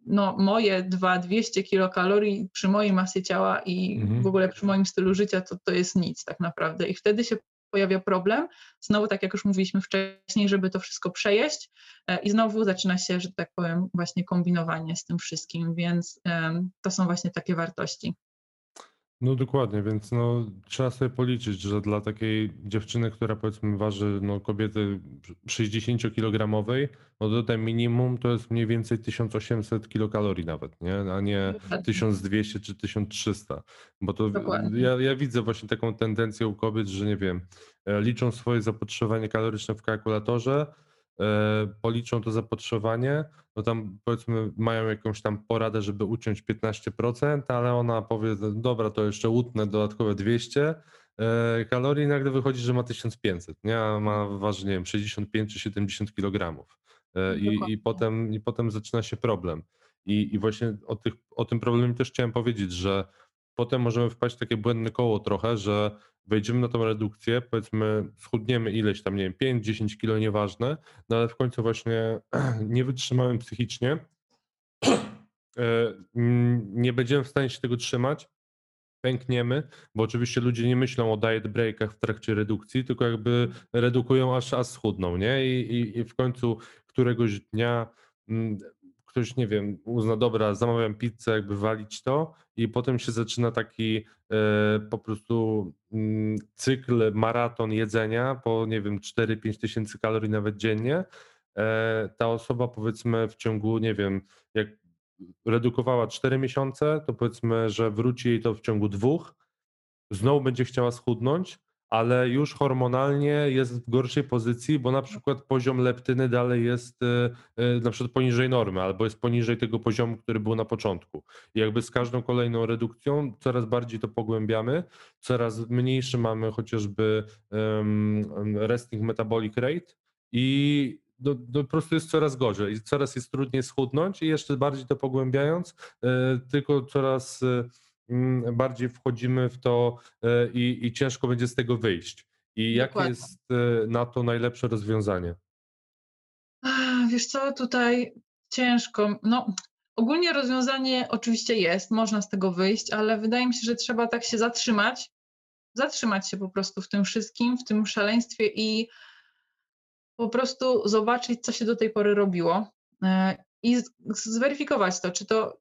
no, moje 200 kilokalorii przy mojej masie ciała i mhm. w ogóle przy moim stylu życia to, to jest nic tak naprawdę. I wtedy się pojawia problem, znowu tak jak już mówiliśmy wcześniej, żeby to wszystko przejeść e, i znowu zaczyna się, że tak powiem, właśnie kombinowanie z tym wszystkim, więc to są właśnie takie wartości. No dokładnie, więc no, trzeba sobie policzyć, że dla takiej dziewczyny, która powiedzmy waży no, kobiety 60-kilogramowej, no tutaj minimum to jest mniej więcej 1800 kilokalorii nawet, nie? a nie 1200 czy 1300. Bo to ja, ja widzę właśnie taką tendencję u kobiet, że nie wiem, e, liczą swoje zapotrzebowanie kaloryczne w kalkulatorze, policzą to zapotrzebowanie, no tam powiedzmy mają jakąś tam poradę, żeby uciąć 15%, ale ona powie, dobra, to jeszcze łutnę dodatkowe 200 e, kalorii i nagle wychodzi, że ma 1500, nie? A ma waży, nie wiem, 65 czy 70 kg. E, I, i, potem, I potem zaczyna się problem. I, i właśnie o, tych, o tym problemie też chciałem powiedzieć, że potem możemy wpaść w takie błędne koło trochę, że wejdziemy na tą redukcję, powiedzmy schudniemy ileś tam, nie wiem, 5-10 kilo, nieważne, no ale w końcu właśnie [CLEARS THROAT] nie wytrzymałem psychicznie, [CLEARS THROAT] e, nie będziemy w stanie się tego trzymać, pękniemy, bo oczywiście ludzie nie myślą o diet breakach w trakcie redukcji, tylko jakby redukują aż, aż schudną, nie? I, i, i w końcu któregoś dnia mm, ktoś, nie wiem, uzna, dobra, zamawiam pizzę, jakby walić to i potem się zaczyna taki e, po prostu mm, cykl, maraton jedzenia po, nie wiem, 4-5 tysięcy kalorii nawet dziennie. E, ta osoba powiedzmy w ciągu, nie wiem, jak redukowała 4 miesiące, to powiedzmy, że wróci jej to w ciągu dwóch, znowu będzie chciała schudnąć, ale już hormonalnie jest w gorszej pozycji, bo na przykład poziom leptyny dalej jest e, e, na przykład poniżej normy, albo jest poniżej tego poziomu, który był na początku. I jakby z każdą kolejną redukcją coraz bardziej to pogłębiamy, coraz mniejszy mamy chociażby resting metabolic rate i do, do, po prostu jest coraz gorzej i coraz jest trudniej schudnąć i jeszcze bardziej to pogłębiając, tylko coraz bardziej wchodzimy w to i, i ciężko będzie z tego wyjść. I jakie jest na to najlepsze rozwiązanie? Wiesz co, tutaj ciężko. No, ogólnie rozwiązanie oczywiście jest, można z tego wyjść, ale wydaje mi się, że trzeba tak się zatrzymać, zatrzymać się po prostu w tym wszystkim, w tym szaleństwie i po prostu zobaczyć, co się do tej pory robiło e, i zweryfikować to, czy to,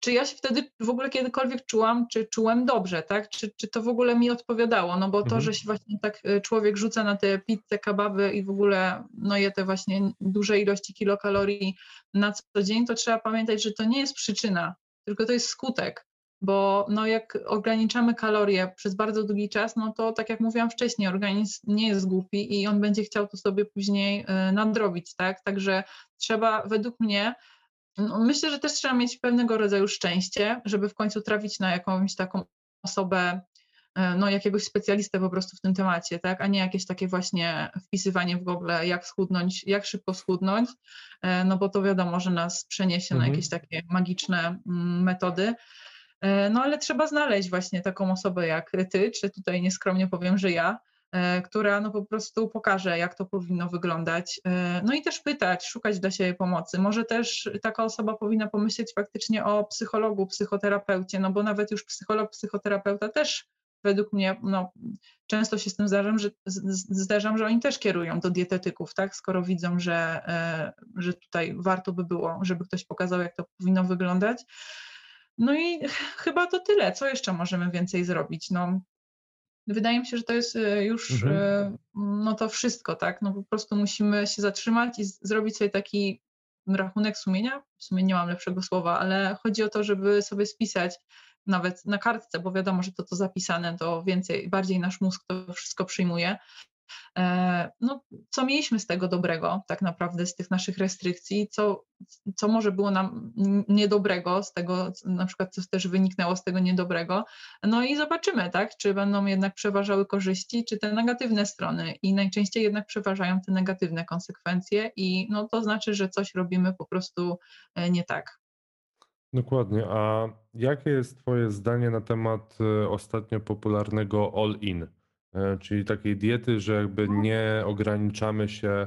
czy, ja się wtedy w ogóle kiedykolwiek czułam, czy czułem dobrze, tak? Czy, czy to w ogóle mi odpowiadało? No bo to, mhm. że się właśnie tak e, człowiek rzuca na te pizze, kababy i w ogóle no je te właśnie duże ilości kilokalorii na co dzień, to trzeba pamiętać, że to nie jest przyczyna, tylko to jest skutek bo no jak ograniczamy kalorie przez bardzo długi czas, no to tak jak mówiłam wcześniej, organizm nie jest głupi i on będzie chciał to sobie później y, nadrobić, tak? Także trzeba według mnie, myślę, że też trzeba mieć pewnego rodzaju szczęście, żeby w końcu trafić na jakąś taką osobę, y, no jakiegoś specjalistę po prostu w tym temacie, tak, a nie jakieś takie właśnie wpisywanie w Google, jak schudnąć, jak szybko schudnąć, y, no bo to wiadomo, że nas przeniesie mhm. na jakieś takie magiczne mm, metody. E, no ale trzeba znaleźć właśnie taką osobę jak ty, czy tutaj nieskromnie powiem, że ja, e, która no po prostu pokaże, jak to powinno wyglądać. E, no i też pytać, szukać dla siebie pomocy. Może też taka osoba powinna pomyśleć faktycznie o psychologu, psychoterapeucie, no bo nawet już psycholog, psychoterapeuta też według mnie no, często się z tym zdarzam, że, zdarzam, że oni też kierują do dietetyków, tak? skoro widzą, że, że tutaj warto by było, żeby ktoś pokazał, jak to powinno wyglądać. No i chyba to tyle. Co jeszcze możemy więcej zrobić? No, wydaje mi się, że to jest e, już mhm. E, no to wszystko, tak? No po prostu musimy się zatrzymać i zrobić sobie taki rachunek sumienia. W sumie nie mam lepszego słowa, ale chodzi o to, żeby sobie spisać nawet na kartce, bo wiadomo, że to to zapisane, to więcej, bardziej nasz mózg to wszystko przyjmuje. E, no, co mieliśmy z tego dobrego, tak naprawdę, z tych naszych restrykcji, co, co może było nam niedobrego z tego, na przykład co też wyniknęło z tego niedobrego. No i zobaczymy, tak, czy będą jednak przeważały korzyści, czy te negatywne strony. I najczęściej jednak przeważają te negatywne konsekwencje, i no, to znaczy, że coś robimy po prostu e, nie tak. Dokładnie. A jakie jest Twoje zdanie na temat e, ostatnio popularnego all-in? E, czyli takiej diety, że jakby nie ograniczamy się e,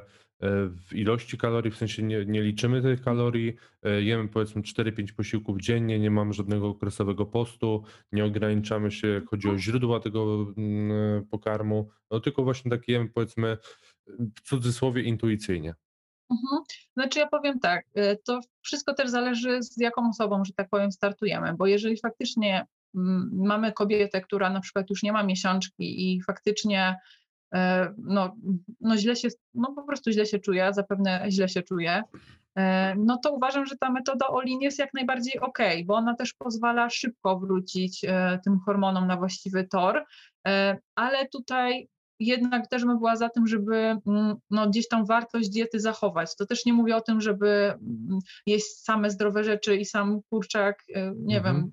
w ilości kalorii, w sensie nie, nie liczymy tych kalorii, e, jemy powiedzmy 4-5 posiłków dziennie, nie mamy żadnego okresowego postu, nie ograniczamy się, jak chodzi o źródła tego mm, pokarmu, no tylko właśnie takie jemy powiedzmy w cudzysłowie intuicyjnie. Mhm. Znaczy ja powiem tak, to wszystko też zależy z jaką osobą, że tak powiem, startujemy, bo jeżeli faktycznie mamy kobietę, która na przykład już nie ma miesiączki i faktycznie e, no, no źle się, no po prostu źle się czuje, zapewne źle się czuje, e, no to uważam, że ta metoda Olin jest jak najbardziej ok, bo ona też pozwala szybko wrócić e, tym hormonom na właściwy tor, ale tutaj jednak też bym była za tym, żeby mm, no, gdzieś tam wartość diety zachować. To też nie mówię o tym, żeby mm, jeść same zdrowe rzeczy i sam kurczak, nie mhm. wiem,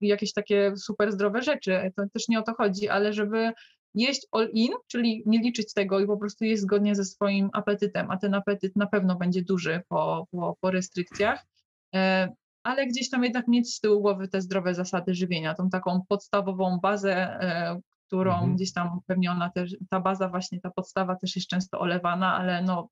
jakieś takie super zdrowe rzeczy. To też nie o to chodzi, ale żeby jeść all in, czyli nie liczyć tego i po prostu jeść zgodnie ze swoim apetytem, a ten apetyt na pewno będzie duży po, po, po restrykcjach, e, ale gdzieś tam jednak mieć z tyłu głowy te zdrowe zasady żywienia, tą taką podstawową bazę, e, którą mhm. gdzieś tam pewnie ona też, ta baza właśnie, ta podstawa też jest często olewana, ale no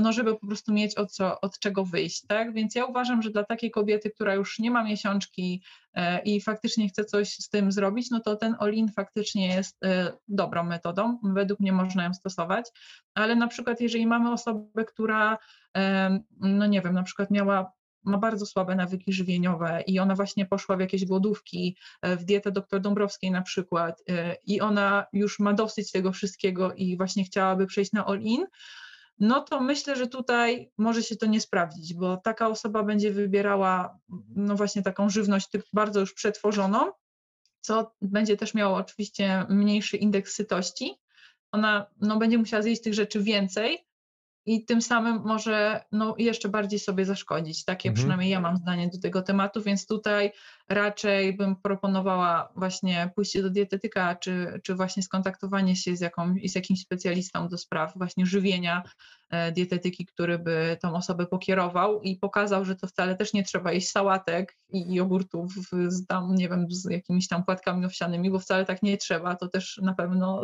no żeby po prostu mieć od, co, od czego wyjść, tak? Więc ja uważam, że dla takiej kobiety, która już nie ma miesiączki e, i faktycznie chce coś z tym zrobić, no to ten all-in faktycznie jest e, dobrą metodą, według mnie można ją stosować, ale na przykład jeżeli mamy osobę, która, e, no nie wiem, na przykład miała ma bardzo słabe nawyki żywieniowe i ona właśnie poszła w jakieś głodówki, w dietę dr Dąbrowskiej na przykład i ona już ma dosyć tego wszystkiego i właśnie chciałaby przejść na all-in, no to myślę, że tutaj może się to nie sprawdzić, bo taka osoba będzie wybierała no właśnie taką żywność typ bardzo już przetworzoną, co będzie też miało oczywiście mniejszy indeks sytości. Ona no, będzie musiała zjeść tych rzeczy więcej, i tym samym może no, jeszcze bardziej sobie zaszkodzić. Takie mhm. przynajmniej ja mam zdanie do tego tematu, więc tutaj raczej bym proponowała właśnie pójście do dietetyka, czy, czy właśnie skontaktowanie się z, jaką, z jakimś specjalistą do spraw właśnie żywienia, dietetyki, który by tą osobę pokierował i pokazał, że to wcale też nie trzeba jeść sałatek i jogurtów z tam, nie wiem, z jakimiś tam płatkami owsianymi, bo wcale tak nie trzeba. To też na pewno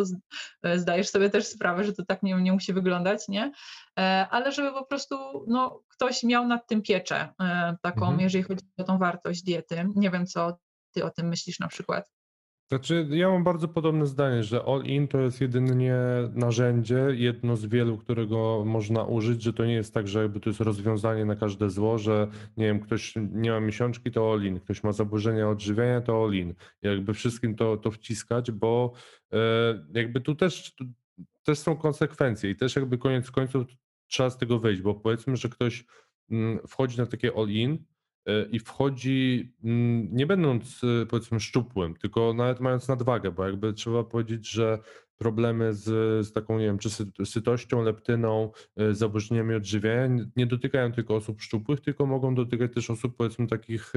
zdajesz sobie też sprawę, że to tak nie, nie musi wyglądać, nie? Ale żeby po prostu no, ktoś miał nad tym pieczę taką, mhm. jeżeli chodzi o tą wartość diety. Nie wiem, co ty o tym myślisz na przykład. Znaczy, ja mam bardzo podobne zdanie, że all-in to jest jedynie narzędzie, jedno z wielu, którego można użyć, że to nie jest tak, że jakby to jest rozwiązanie na każde zło, że nie wiem, ktoś nie ma miesiączki, to all-in, ktoś ma zaburzenia odżywiania, to all-in. Jakby wszystkim to, to wciskać, bo e, jakby tu też, tu też są konsekwencje i też jakby koniec końców trzeba z tego wyjść, bo powiedzmy, że ktoś mm, wchodzi na takie all-in, i wchodzi mm, nie będąc e, powiedzmy szczupłym, tylko nawet mając nadwagę, bo jakby trzeba powiedzieć, że problemy z, z taką, nie wiem, czy sytością, leptyną, e, zaburzeniami odżywiania nie dotykają tylko osób szczupłych, tylko mogą dotykać też osób powiedzmy takich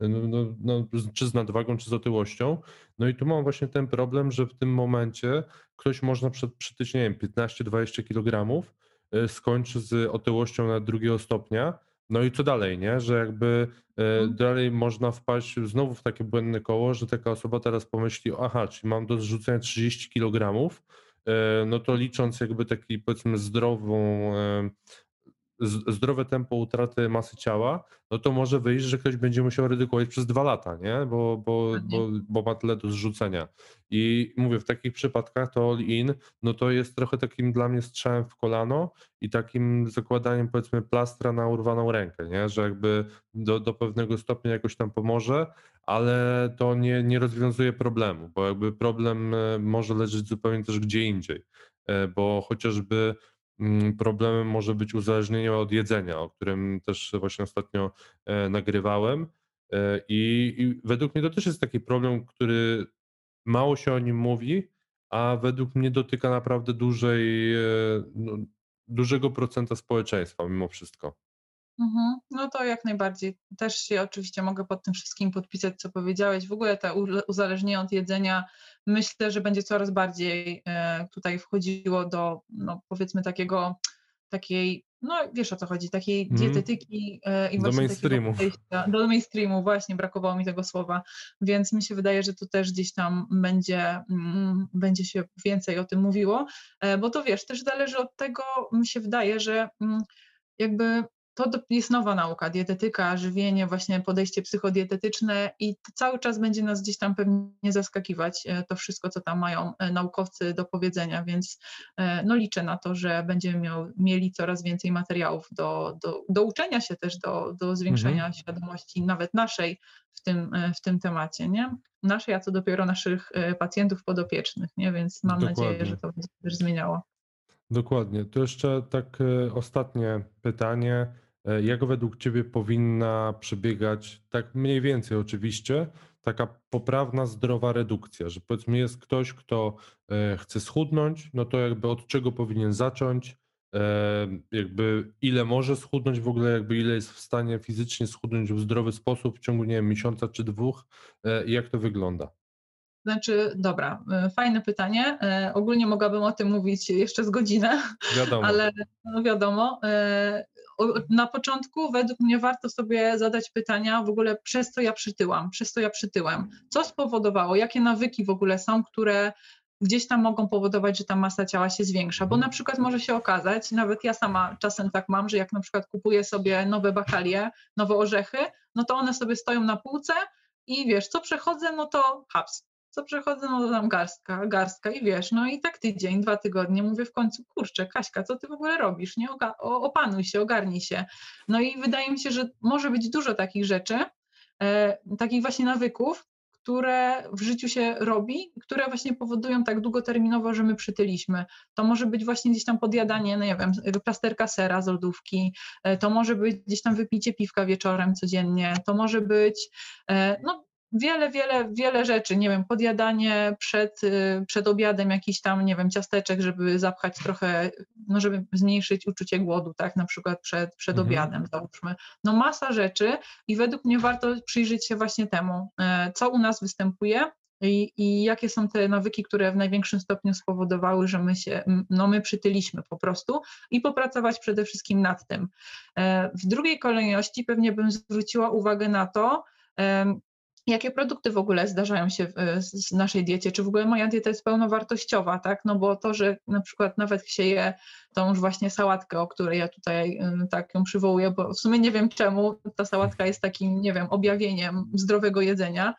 no, no, no, czy z nadwagą, czy z otyłością. No i tu mam właśnie ten problem, że w tym momencie ktoś można przytyć, nie wiem, 15-20 kg, skończy z otyłością na drugiego stopnia, no i co dalej, nie? Że jakby e, mhm. dalej można wpaść znowu w takie błędne koło, że taka osoba teraz pomyśli, aha, czyli mam do zrzucenia 30 kg, e, no to licząc jakby taki powiedzmy zdrową e, zdrowe tempo utraty masy ciała, no to może wyjść, że ktoś będzie musiał redukować przez dwa lata, nie? Bo, bo, bo, bo ma tyle do zrzucenia. I mówię, w takich przypadkach to all-in, no to jest trochę takim dla mnie strzałem w kolano i takim zakładaniem powiedzmy plastra na urwaną rękę, nie? Że jakby do, do pewnego stopnia jakoś tam pomoże, ale to nie, nie rozwiązuje problemu, bo jakby problem e, może leżeć zupełnie też gdzie indziej, e, bo chociażby problemem może być uzależnienie od jedzenia, o którym też właśnie ostatnio e, nagrywałem. E, I, I, według mnie to też jest taki problem, który mało się o nim mówi, a według mnie dotyka naprawdę dużej, e, no, dużego procenta społeczeństwa mimo wszystko. Mhm. No to jak najbardziej. Też się oczywiście mogę pod tym wszystkim podpisać, co powiedziałeś. W ogóle to uzależnienie od jedzenia myślę, że będzie coraz bardziej e, tutaj wchodziło do, no powiedzmy takiego, takiej, no wiesz o co chodzi, takiej mm. dietetyki e, i do mainstreamu. Do mainstreamu, właśnie brakowało mi tego słowa, więc mi się wydaje, że tu też gdzieś tam będzie, mm, będzie się więcej o tym mówiło, e, bo to wiesz, też zależy od tego, mi się wydaje, że mm, jakby to jest nowa nauka, dietetyka, żywienie, właśnie podejście psychodietetyczne i cały czas będzie nas gdzieś tam pewnie zaskakiwać e, to wszystko, co tam mają e, naukowcy do powiedzenia, więc e, no liczę na to, że będziemy miał, mieli coraz więcej materiałów do, do, do uczenia się też, do, do zwiększenia mhm. świadomości nawet naszej w tym, w tym temacie, nie? Naszej, a co dopiero naszych pacjentów podopiecznych, nie? Więc mam Dokładnie. nadzieję, że to będzie też zmieniało. Dokładnie. To jeszcze tak ostatnie pytanie. E, jak według Ciebie powinna przebiegać, tak mniej więcej oczywiście, taka poprawna, zdrowa redukcja? Że powiedzmy jest ktoś, kto e, chce schudnąć, no to jakby od czego powinien zacząć? E, jakby ile może schudnąć w ogóle, jakby ile jest w stanie fizycznie schudnąć w zdrowy sposób w ciągu, nie wiem, miesiąca czy dwóch jak to wygląda? Znaczy, dobra, e, fajne pytanie. E, ogólnie mogłabym o tym mówić jeszcze z godzinę, wiadomo. [LAUGHS] ale no wiadomo. E, na początku według mnie warto sobie zadać pytania w ogóle przez co ja przytyłam, przez co ja przytyłem. Co spowodowało, jakie nawyki w ogóle są, które gdzieś tam mogą powodować, że ta masa ciała się zwiększa, bo na przykład może się okazać, nawet ja sama czasem tak mam, że jak na przykład kupuję sobie nowe bakalie, nowe orzechy, no to one sobie stoją na półce i wiesz, co przechodzę, no to haps, co przechodzę, no to tam garstka, garstka i wiesz, no i tak tydzień, dwa tygodnie, mówię w końcu, kurczę, Kaśka, co ty w ogóle robisz, nie, Oga opanuj się, ogarnij się. No i wydaje mi się, że może być dużo takich rzeczy, e, takich właśnie nawyków, które w życiu się robi, które właśnie powodują tak długoterminowo, że my przytyliśmy. To może być właśnie gdzieś tam podjadanie, no nie wiem, plasterka sera z lodówki, e, to może być gdzieś tam wypicie piwka wieczorem codziennie, to może być e, no, wiele, wiele, wiele rzeczy, nie wiem, podjadanie przed, y, przed obiadem jakiś tam, nie wiem, ciasteczek, żeby zapchać trochę, no żeby zmniejszyć uczucie głodu, tak, na przykład przed, przed mhm. obiadem, załóżmy. No masa rzeczy i według mnie warto przyjrzeć się właśnie temu, e, co u nas występuje, i, i jakie są te nawyki, które w największym stopniu spowodowały, że my się, no my przytyliśmy po prostu i popracować przede wszystkim nad tym. E, w drugiej kolejności pewnie bym zwróciła uwagę na to, jakie produkty w ogóle zdarzają się w, naszej diecie, czy w ogóle moja dieta jest pełnowartościowa, tak? No bo to, że na przykład nawet się je tą już właśnie sałatkę, o której ja tutaj tak ją przywołuję, bo w sumie nie wiem czemu ta sałatka jest takim, nie wiem, objawieniem zdrowego jedzenia,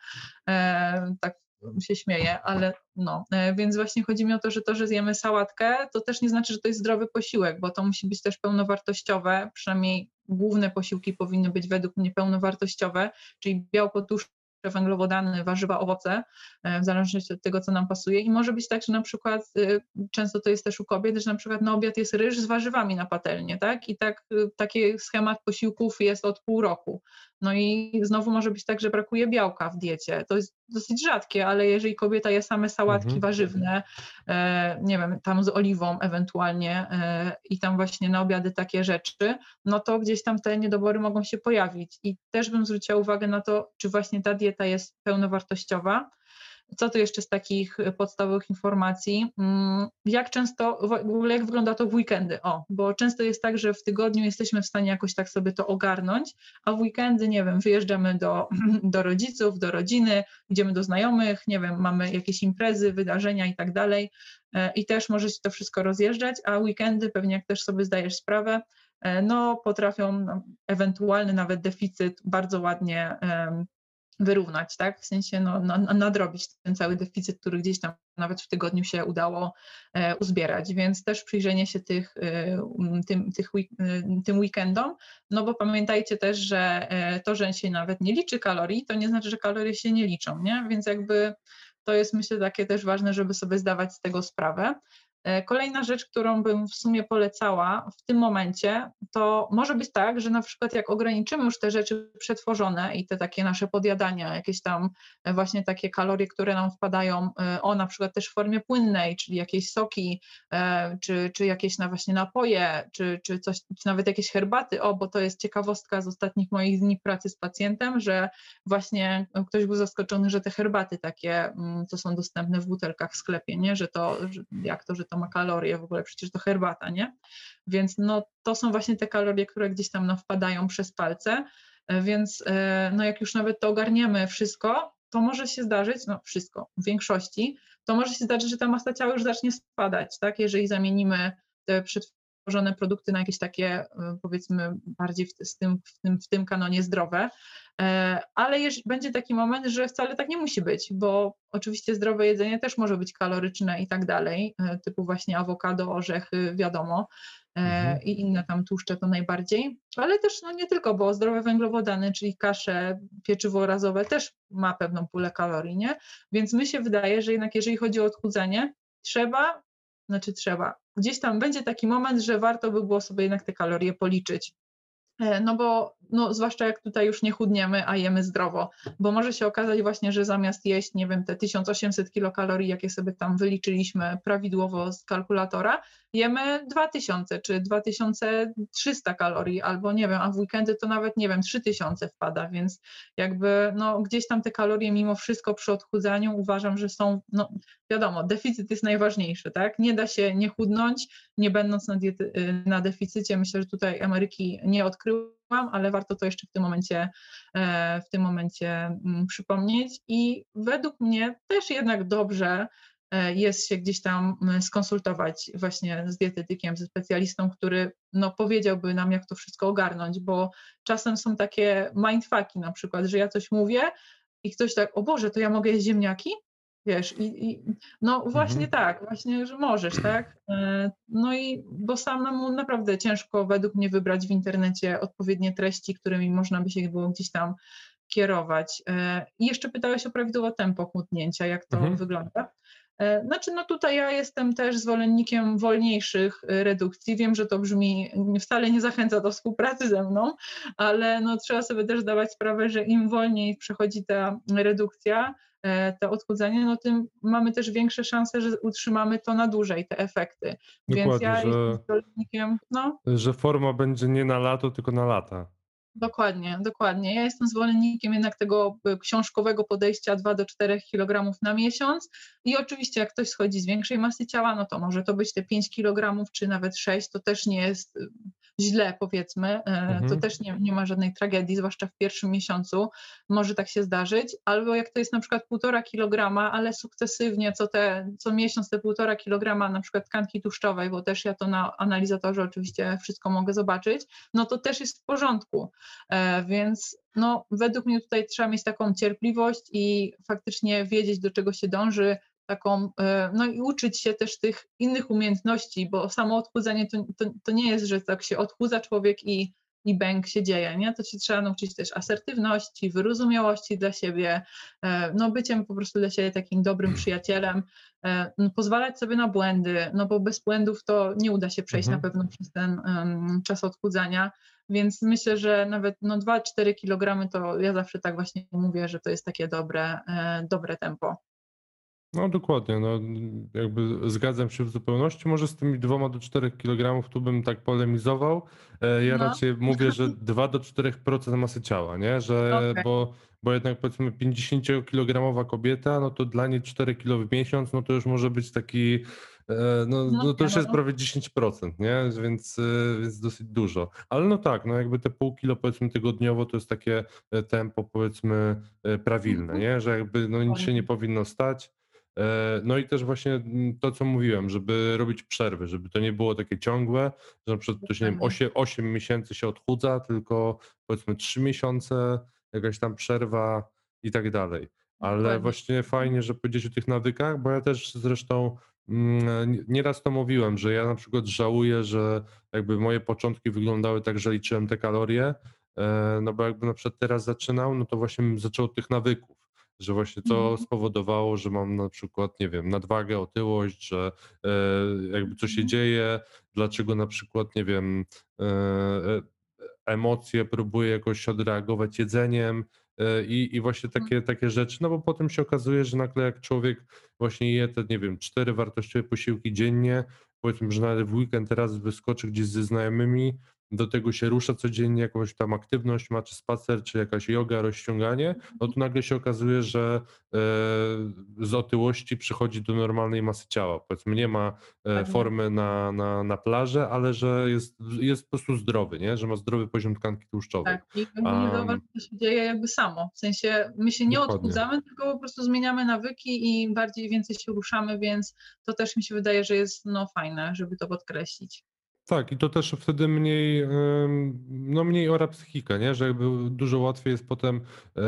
e, tak się śmieję, ale no, e, więc właśnie chodzi mi o to, że to, że zjemy sałatkę, to też nie znaczy, że to jest zdrowy posiłek, bo to musi być też pełnowartościowe, przynajmniej główne posiłki powinny być według mnie pełnowartościowe, czyli białko, tłuszcz, węglowodany, warzywa, owoce, e, w zależności od tego, co nam pasuje. I może być tak, że na przykład, y, często to jest też u kobiet, że na przykład na obiad jest ryż z warzywami na patelnię, tak? I tak, y, taki schemat posiłków jest od pół roku. No i znowu może być tak, że brakuje białka w diecie. To jest dosyć rzadkie, ale jeżeli kobieta je same sałatki mhm. warzywne, e, nie wiem, tam z oliwą ewentualnie e, i tam właśnie na obiady takie rzeczy, no to gdzieś tam te niedobory mogą się pojawić. I też bym zwróciła uwagę na to, czy właśnie ta dieta jest pełnowartościowa, co tu jeszcze z takich podstawowych informacji? Mm, jak często, w ogóle jak wygląda to w weekendy? O, bo często jest tak, że w tygodniu jesteśmy w stanie jakoś tak sobie to ogarnąć, a w weekendy, nie wiem, wyjeżdżamy do, [CLEARS THROAT] do rodziców, do rodziny, idziemy do znajomych, nie wiem, mamy jakieś imprezy, wydarzenia i tak dalej e, i też może się to wszystko rozjeżdżać, a weekendy, pewnie jak też sobie zdajesz sprawę, e, no potrafią no, ewentualny nawet deficyt bardzo ładnie wyrównać, tak? W sensie no, nadrobić ten cały deficyt, który gdzieś tam nawet w tygodniu się udało e, uzbierać, więc też przyjrzenie się tych, e, tym, tych, e, tym weekendom, no bo pamiętajcie też, że to, że się nawet nie liczy kalorii, to nie znaczy, że kalorie się nie liczą, nie? Więc jakby to jest myślę takie też ważne, żeby sobie zdawać z tego sprawę. E, kolejna rzecz, którą bym w sumie polecała w tym momencie, to może być tak, że na przykład jak ograniczymy już te rzeczy przetworzone i te takie nasze podjadania, jakieś tam e, właśnie takie kalorie, które nam wpadają, e, o na przykład też w formie płynnej, czyli jakieś soki, czy, czy jakieś na właśnie napoje, czy, czy coś, czy nawet jakieś herbaty, o, bo to jest ciekawostka z ostatnich moich dni pracy z pacjentem, że właśnie ktoś był zaskoczony, że te herbaty takie, mm, co są dostępne w butelkach w sklepie, nie, że to, jak to, że to ma kalorie, w ogóle przecież to herbata, nie? Więc no, to są właśnie te kalorie, które gdzieś tam no, wpadają przez palce, e, więc e, no, jak już nawet to ogarniemy wszystko, to może się zdarzyć, no wszystko, w większości, to może się zdarzyć, że ta masa ciała już zacznie spadać, tak? Jeżeli zamienimy te przetworzone produkty na jakieś takie, e, powiedzmy, bardziej w, tym, w, tym, w tym kanonie zdrowe, E, ale będzie taki moment, że wcale tak nie musi być, bo oczywiście zdrowe jedzenie też może być kaloryczne i tak dalej, e, typu właśnie awokado, orzechy, wiadomo, mhm. i inne tam tłuszcze to najbardziej, ale też no nie tylko, bo zdrowe węglowodany, czyli kasze, pieczywo razowe też ma pewną pulę kalorii, nie? Więc mi się wydaje, że jednak jeżeli chodzi o odchudzanie, trzeba, znaczy trzeba, gdzieś tam będzie taki moment, że warto by było sobie jednak te kalorie policzyć. E, no bo no, zwłaszcza jak tutaj już nie chudniemy, a jemy zdrowo, bo może się okazać właśnie, że zamiast jeść, nie wiem, te 1800 kilokalorii, jakie sobie tam wyliczyliśmy prawidłowo z kalkulatora, jemy 2000 czy 2300 kalorii, albo nie wiem, a w weekendy to nawet, nie wiem, 3000 wpada, więc jakby no, gdzieś tam te kalorie mimo wszystko przy odchudzaniu uważam, że są, no wiadomo, deficyt jest najważniejszy, tak? Nie da się nie chudnąć, nie będąc na, diety, y, na deficycie. Myślę, że tutaj Ameryki nie odkryłam, ale warto to jeszcze w tym momencie, e, w tym momencie mm, przypomnieć i według mnie też jednak dobrze jest się gdzieś tam skonsultować właśnie z dietetykiem, ze specjalistą, który no, powiedziałby nam, jak to wszystko ogarnąć, bo czasem są takie mindfucki na przykład, że ja coś mówię i ktoś tak, o Boże, to ja mogę jeść ziemniaki? Wiesz, i, i no właśnie mhm. tak, właśnie, że możesz, tak? E, no i bo samemu naprawdę ciężko według mnie wybrać w internecie odpowiednie treści, którymi można by się było gdzieś tam kierować. E, I jeszcze pytałeś o prawidłowe tempo chłodnięcia, jak to mhm. wygląda. E, znaczy, no tutaj ja jestem też zwolennikiem wolniejszych redukcji. Wiem, że to brzmi, wcale nie zachęca do współpracy ze mną, ale no trzeba sobie też dawać sprawę, że im wolniej przechodzi ta redukcja, E, to odchudzanie, no tym mamy też większe szanse, że utrzymamy to na dłużej, te efekty. Dokładnie, Więc ja że, jestem zwolennikiem, no. Że forma będzie nie na lato, tylko na lata. Dokładnie, dokładnie. Ja jestem zwolennikiem jednak tego e, książkowego podejścia 2 do 4 kg na miesiąc i oczywiście jak ktoś schodzi z większej masy ciała, no to może to być te 5 kg czy nawet 6, to też nie jest e, źle powiedzmy, e, mhm. to też nie, nie ma żadnej tragedii, zwłaszcza w pierwszym miesiącu może tak się zdarzyć, albo jak to jest na przykład 1,5 kg, ale sukcesywnie co, te, co miesiąc te 1,5 kg na przykład tkanki tłuszczowej, bo też ja to na analizatorze oczywiście wszystko mogę zobaczyć, no to też jest w porządku. E, więc no, według mnie tutaj trzeba mieć taką cierpliwość i faktycznie wiedzieć, do czego się dąży, taką, e, no i uczyć się też tych innych umiejętności, bo samo odchudzanie to, to, to nie jest, że tak się odchudza człowiek i, i bęk się dzieje, nie? To się trzeba nauczyć też asertywności, wyrozumiałości dla siebie, e, no byciem po prostu dla siebie takim dobrym przyjacielem, no, pozwalać sobie na błędy, no bo bez błędów to nie uda się przejść mhm. na pewno przez ten um, czas odchudzania, więc myślę, że nawet no 2-4 kg to ja zawsze tak właśnie mówię, że to jest takie dobre, e, dobre tempo. No dokładnie, no jakby zgadzam się w zupełności. Może z tymi dwoma do 4 kg tu bym tak polemizował. E, ja no. raczej mówię, że 2 do 4% masy ciała, nie? Że, okay. bo, bo jednak powiedzmy 50-kilogramowa kobieta, no to dla niej 4 kg w miesiąc, no to już może być taki E, no, no, no to już jest prawie 10%, nie? Więc, e, więc dosyć dużo. Ale no tak, no jakby te pół kilo powiedzmy tygodniowo to jest takie tempo powiedzmy prawilne, mhm. nie? Że jakby no nic się nie powinno stać. No i też właśnie mm, to, co mówiłem, żeby robić przerwy, żeby to nie było takie ciągłe, że na przykład ktoś, nie wiem, 8, 8 miesięcy się odchudza, tylko powiedzmy 3 miesiące, jakaś tam przerwa i tak dalej. Ale właśnie fajnie, że powiedzieć o tych nawykach, bo ja też zresztą Mm, nieraz to mówiłem, że ja na przykład żałuję, że jakby moje początki wyglądały tak, że liczyłem te kalorie, e, no bo jakby na przykład teraz zaczynał, no to właśnie zaczął od tych nawyków, że właśnie to mhm. spowodowało, że mam na przykład, nie wiem, nadwagę, otyłość, że e, jakby co się mhm. dzieje, dlaczego na przykład, nie wiem, e, emocje próbuję jakoś odreagować jedzeniem, E, I, i właśnie mhm. takie, takie rzeczy, no bo potem się okazuje, że nagle jak człowiek właśnie je te, nie wiem, cztery wartościowe posiłki dziennie, powiedzmy, że nawet w weekend teraz wyskoczy gdzieś ze znajomymi, do tego się rusza codziennie, jakąś tam aktywność ma, czy spacer, czy jakaś yoga, rozciąganie, no to nagle się okazuje, że e, z otyłości przychodzi do normalnej masy ciała. Powiedzmy, nie ma e, formy na, na, na plażę, ale że jest, jest po prostu zdrowy, nie? że ma zdrowy poziom tkanki tłuszczowej. Tak, i zauważ, co się dzieje jakby samo. W sensie my się nie Dokładnie. odchudzamy, tylko po prostu zmieniamy nawyki i bardziej więcej się ruszamy, więc to też mi się wydaje, że jest no, fajne, żeby to podkreślić. Tak, i to też wtedy mniej, no mniej ora psychikę, nie? Że jakby dużo łatwiej jest potem e,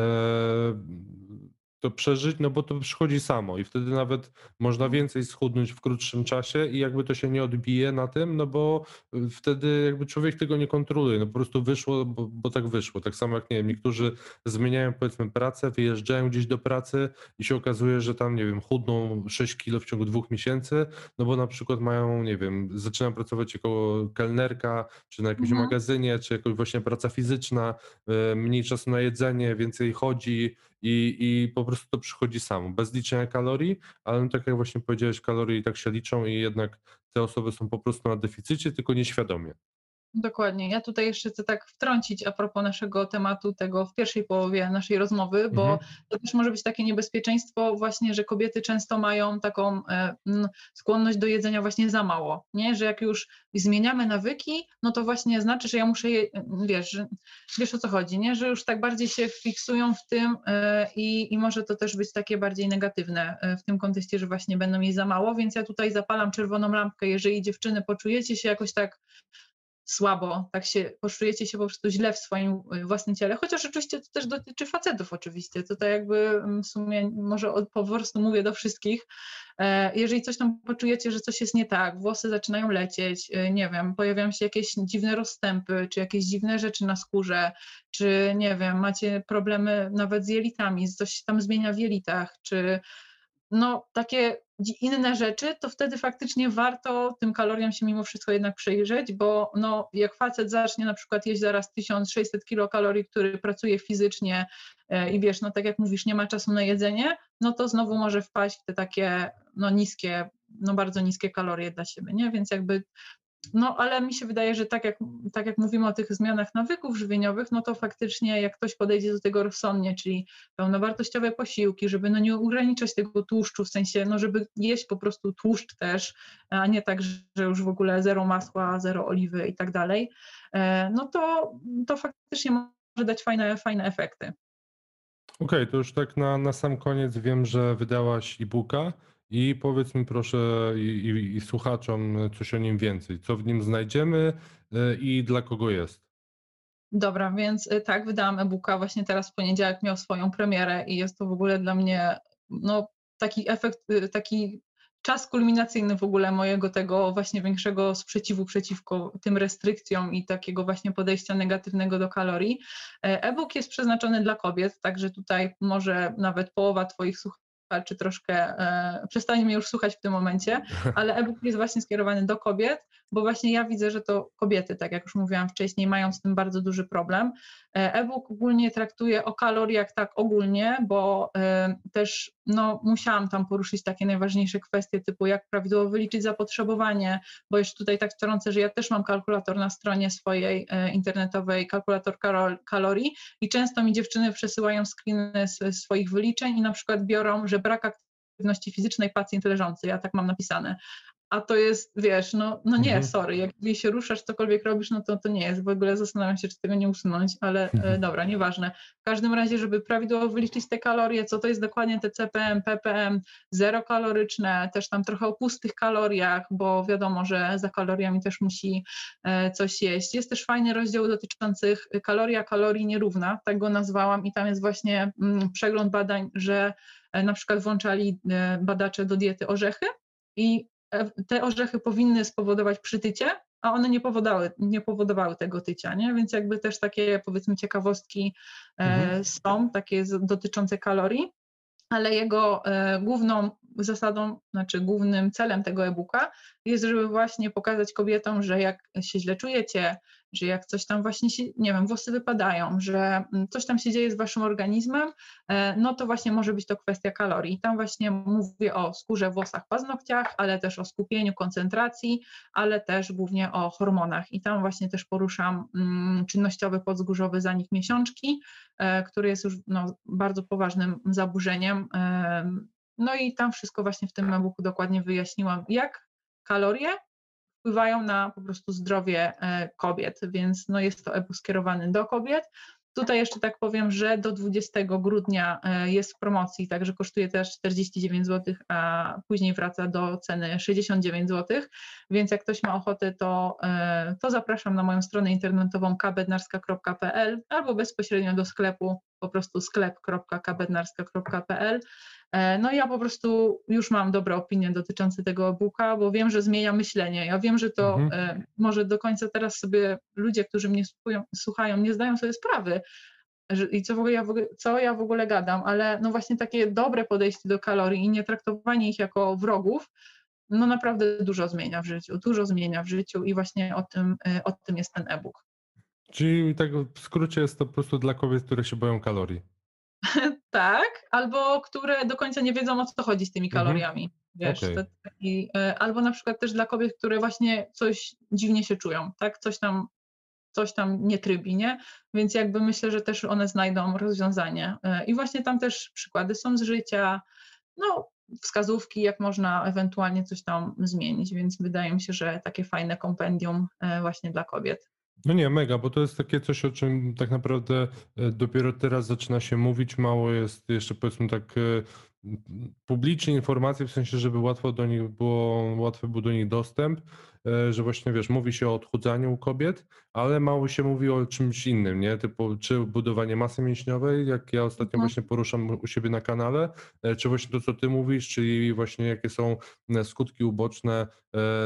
to przeżyć, no bo to przychodzi samo i wtedy nawet można więcej schudnąć w krótszym czasie i jakby to się nie odbije na tym, no bo wtedy jakby człowiek tego nie kontroluje, no po prostu wyszło, bo, bo tak wyszło. Tak samo jak, nie wiem, niektórzy zmieniają powiedzmy pracę, wyjeżdżają gdzieś do pracy i się okazuje, że tam, nie wiem, chudną 6 kilo w ciągu dwóch miesięcy, no bo na przykład mają, nie wiem, zaczynają pracować jako kelnerka, czy na jakimś mhm. magazynie, czy jakoś właśnie praca fizyczna, e, mniej czasu na jedzenie, więcej chodzi i, i po prostu to przychodzi samo, bez liczenia kalorii, ale no tak jak właśnie powiedziałeś, kalorie i tak się liczą i jednak te osoby są po prostu na deficycie, tylko nieświadomie. Dokładnie. Ja tutaj jeszcze chcę tak wtrącić a propos naszego tematu, tego w pierwszej połowie naszej rozmowy, bo mhm. to też może być takie niebezpieczeństwo właśnie, że kobiety często mają taką e, skłonność do jedzenia właśnie za mało, nie? Że jak już zmieniamy nawyki, no to właśnie znaczy, że ja muszę je, wiesz, wiesz o co chodzi, nie? Że już tak bardziej się fiksują w tym e, i, i może to też być takie bardziej negatywne e, w tym kontekście, że właśnie będą jej za mało, więc ja tutaj zapalam czerwoną lampkę, jeżeli dziewczyny poczujecie się jakoś tak słabo, tak się poczujecie się po prostu źle w swoim y, własnym ciele, chociaż oczywiście to też dotyczy facetów oczywiście, tutaj jakby mm, w sumie może po prostu mówię do wszystkich, e, jeżeli coś tam poczujecie, że coś jest nie tak, włosy zaczynają lecieć, y, nie wiem, pojawiają się jakieś dziwne rozstępy, czy jakieś dziwne rzeczy na skórze, czy nie wiem, macie problemy nawet z jelitami, coś tam zmienia w jelitach, czy no takie inne rzeczy, to wtedy faktycznie warto tym kaloriom się mimo wszystko jednak przyjrzeć, bo no, jak facet zacznie na przykład jeść zaraz 1600 kilokalorii, który pracuje fizycznie e, i wiesz, no tak jak mówisz, nie ma czasu na jedzenie, no to znowu może wpaść w te takie no niskie, no bardzo niskie kalorie dla siebie, nie? Więc jakby no, ale mi się wydaje, że tak jak, tak jak mówimy o tych zmianach nawyków żywieniowych, no to faktycznie jak ktoś podejdzie do tego rozsądnie, czyli pełnowartościowe posiłki, żeby no nie ograniczać tego tłuszczu, w sensie, no żeby jeść po prostu tłuszcz też, a nie tak, że już w ogóle zero masła, zero oliwy i tak dalej, e, no to, to faktycznie może dać fajne, fajne efekty. Okej, okay, to już tak na, na sam koniec wiem, że wydałaś e-booka. I powiedz mi proszę i, i, i słuchaczom coś o nim więcej. Co w nim znajdziemy e, i dla kogo jest? Dobra, więc e, tak, wydałam e-booka właśnie teraz w poniedziałek miał swoją premierę i jest to w ogóle dla mnie no, taki efekt, e, taki czas kulminacyjny w ogóle mojego tego właśnie większego sprzeciwu przeciwko tym restrykcjom i takiego właśnie podejścia negatywnego do kalorii. E-book jest przeznaczony dla kobiet, także tutaj może nawet połowa Twoich słuchaczy czy troszkę e, przestanie mnie już słuchać w tym momencie, [LAUGHS] ale e-book jest właśnie skierowany do kobiet, bo właśnie ja widzę, że to kobiety, tak jak już mówiłam wcześniej, mają z tym bardzo duży problem. E, e-book ogólnie traktuje o kaloriach tak ogólnie, bo e, też no, musiałam tam poruszyć takie najważniejsze kwestie, typu jak prawidłowo wyliczyć zapotrzebowanie, bo jeszcze tutaj tak wtrącę, że ja też mam kalkulator na stronie swojej e, internetowej, kalkulator kalorii i często mi dziewczyny przesyłają screeny swoich wyliczeń i na przykład biorą, że brak aktywności fizycznej pacjent leżący, ja tak mam napisane, a to jest, wiesz, no, no nie, mhm. sorry, jak się ruszasz, cokolwiek robisz, no to to nie jest, w ogóle zastanawiam się, czy tego nie usunąć, ale e, mhm. dobra, nieważne. W każdym razie, żeby prawidłowo wyliczyć te kalorie, co to jest dokładnie te CPM, PPM, zerokaloryczne, też tam trochę o pustych kaloriach, bo wiadomo, że za kaloriami też musi e, coś jeść. Jest też fajny rozdział dotyczący kaloria kalorii nierówna, tak go nazwałam i tam jest właśnie mm, przegląd badań, że e, na przykład włączali badacze do diety orzechy i te orzechy powinny spowodować przytycie, a one nie powodowały, nie powodowały tego tycia, nie? Więc jakby też takie powiedzmy ciekawostki e, mhm. są, takie dotyczące kalorii, ale jego e, główną zasadą, znaczy głównym celem tego e-booka jest, żeby właśnie pokazać kobietom, że jak się źle czujecie, że jak coś tam właśnie się, nie wiem, włosy wypadają, że mm, coś tam się dzieje z waszym organizmem, e, no to właśnie może być to kwestia kalorii. Tam właśnie mówię o skórze, włosach, paznokciach, ale też o skupieniu, koncentracji, ale też głównie o hormonach. I tam właśnie też poruszam mm, czynnościowy podzgórzowy zanik miesiączki, e, który jest już no, bardzo poważnym zaburzeniem. No i tam wszystko właśnie w tym e-booku dokładnie wyjaśniłam, jak kalorie wpływają na po prostu zdrowie e, kobiet, więc no jest to e-book skierowany do kobiet. Tutaj jeszcze tak powiem, że do 20 grudnia e, jest w promocji, także kosztuje też 49 zł, a później wraca do ceny 69 zł, więc jak ktoś ma ochotę, to, e, to zapraszam na moją stronę internetową kabednarska.pl albo bezpośrednio do sklepu, po prostu sklep.kabednarska.pl E, no ja po prostu już mam dobre opinie dotyczące tego e-booka, bo wiem, że zmienia myślenie. Ja wiem, że to mhm. E, może do końca teraz sobie ludzie, którzy mnie słuchają, nie zdają sobie sprawy, i co, w ogóle ja w ogóle, co ja w ogóle gadam, ale no właśnie takie dobre podejście do kalorii i nie traktowanie ich jako wrogów, no naprawdę dużo zmienia w życiu, dużo zmienia w życiu i właśnie o tym, e, o tym jest ten e-book. Czyli tak w skrócie jest to po prostu dla kobiet, które się boją kalorii. [LAUGHS] tak, albo które do końca nie wiedzą o co chodzi z tymi mhm. kaloriami. Mhm. Wiesz, okay. e, albo na przykład też dla kobiet, które właśnie coś dziwnie się czują, tak? Coś tam, coś tam nie trybi, nie? Więc jakby myślę, że też one znajdą rozwiązanie. E, I właśnie tam też przykłady są z życia, no wskazówki, jak można ewentualnie coś tam zmienić, więc wydaje mi się, że takie fajne kompendium e, właśnie dla kobiet. No nie, mega, bo to jest takie coś, o czym tak naprawdę e, dopiero teraz zaczyna się mówić. Mało jest jeszcze powiedzmy tak e, publiczne informacje, w sensie, żeby łatwo do nich było, łatwy był do nich dostęp. E, że właśnie wiesz, mówi się o odchudzaniu u kobiet, ale mało się mówi o czymś innym, nie? Typu czy budowanie masy mięśniowej, jak ja ostatnio mhm. właśnie poruszam u siebie na kanale, e, czy właśnie to, co ty mówisz, czyli właśnie jakie są e, skutki uboczne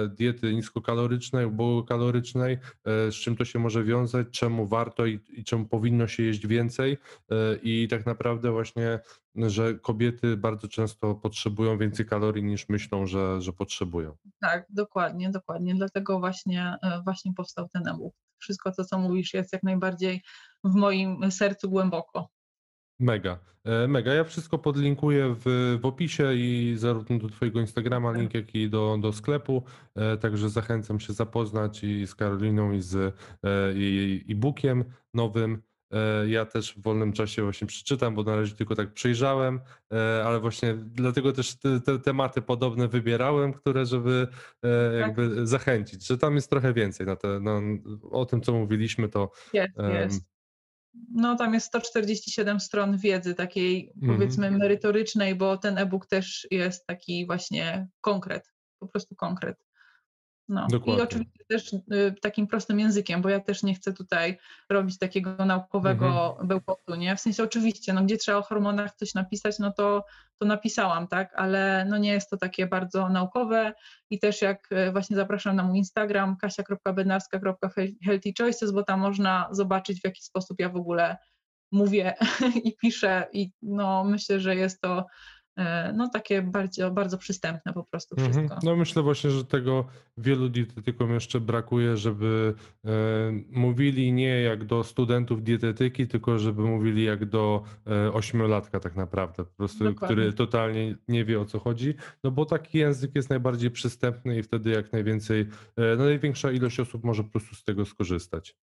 diety niskokalorycznej, ubogokalorycznej, z czym to się może wiązać, czemu warto i, i czemu powinno się jeść więcej i tak naprawdę właśnie że kobiety bardzo często potrzebują więcej kalorii niż myślą, że, że potrzebują. Tak, dokładnie, dokładnie. Dlatego właśnie, e, właśnie powstał ten e Wszystko to, co mówisz, jest jak najbardziej w moim sercu głęboko. Mega, e, mega. Ja wszystko podlinkuję w, w opisie i zarówno do Twojego Instagrama link, jak i do, do sklepu. E, także zachęcam się zapoznać i z Karoliną, i z jej e-bookiem nowym. Ja też w wolnym czasie właśnie przeczytam, bo na razie tylko tak przejrzałem, ale właśnie dlatego też te, te tematy podobne wybierałem, które, żeby jakby tak. zachęcić, że tam jest trochę więcej na te, no, o tym, co mówiliśmy, to jest, jest no tam jest 147 stron wiedzy takiej powiedzmy mhm. merytorycznej, bo ten e-book też jest taki właśnie konkret, po prostu konkret. No. Dokładnie. I oczywiście też y, takim prostym językiem, bo ja też nie chcę tutaj robić takiego naukowego mhm. bełkotu, nie? W sensie oczywiście, no gdzie trzeba o hormonach coś napisać, no to, to napisałam, tak? Ale no nie jest to takie bardzo naukowe i też jak y, właśnie zapraszam na mój Instagram kasia.bednarska.healthychoices, bo tam można zobaczyć w jaki sposób ja w ogóle mówię [LAUGHS] i piszę i no myślę, że jest to no takie bardzo, bardzo przystępne po prostu mhm. wszystko. Mhm. No myślę właśnie, że tego wielu dietetykom jeszcze brakuje, żeby e, mówili nie jak do studentów dietetyki, tylko żeby mówili jak do e, ośmiolatka tak naprawdę, po prostu, Dokładnie. który totalnie nie wie o co chodzi, no bo taki język jest najbardziej przystępny i wtedy jak najwięcej, e, no największa ilość osób może po prostu z tego skorzystać.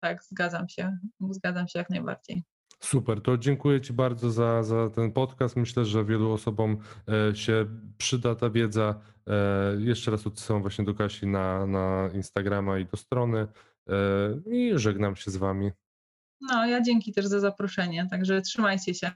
Tak, zgadzam się, zgadzam się jak najbardziej. Super, to dziękuję Ci bardzo za, za ten podcast. Myślę, że wielu osobom e, się przyda ta wiedza. E, jeszcze raz odsyłam właśnie do Kasi na, na Instagrama i do strony e, i żegnam się z Wami. No, ja dzięki też za zaproszenie, także trzymajcie się.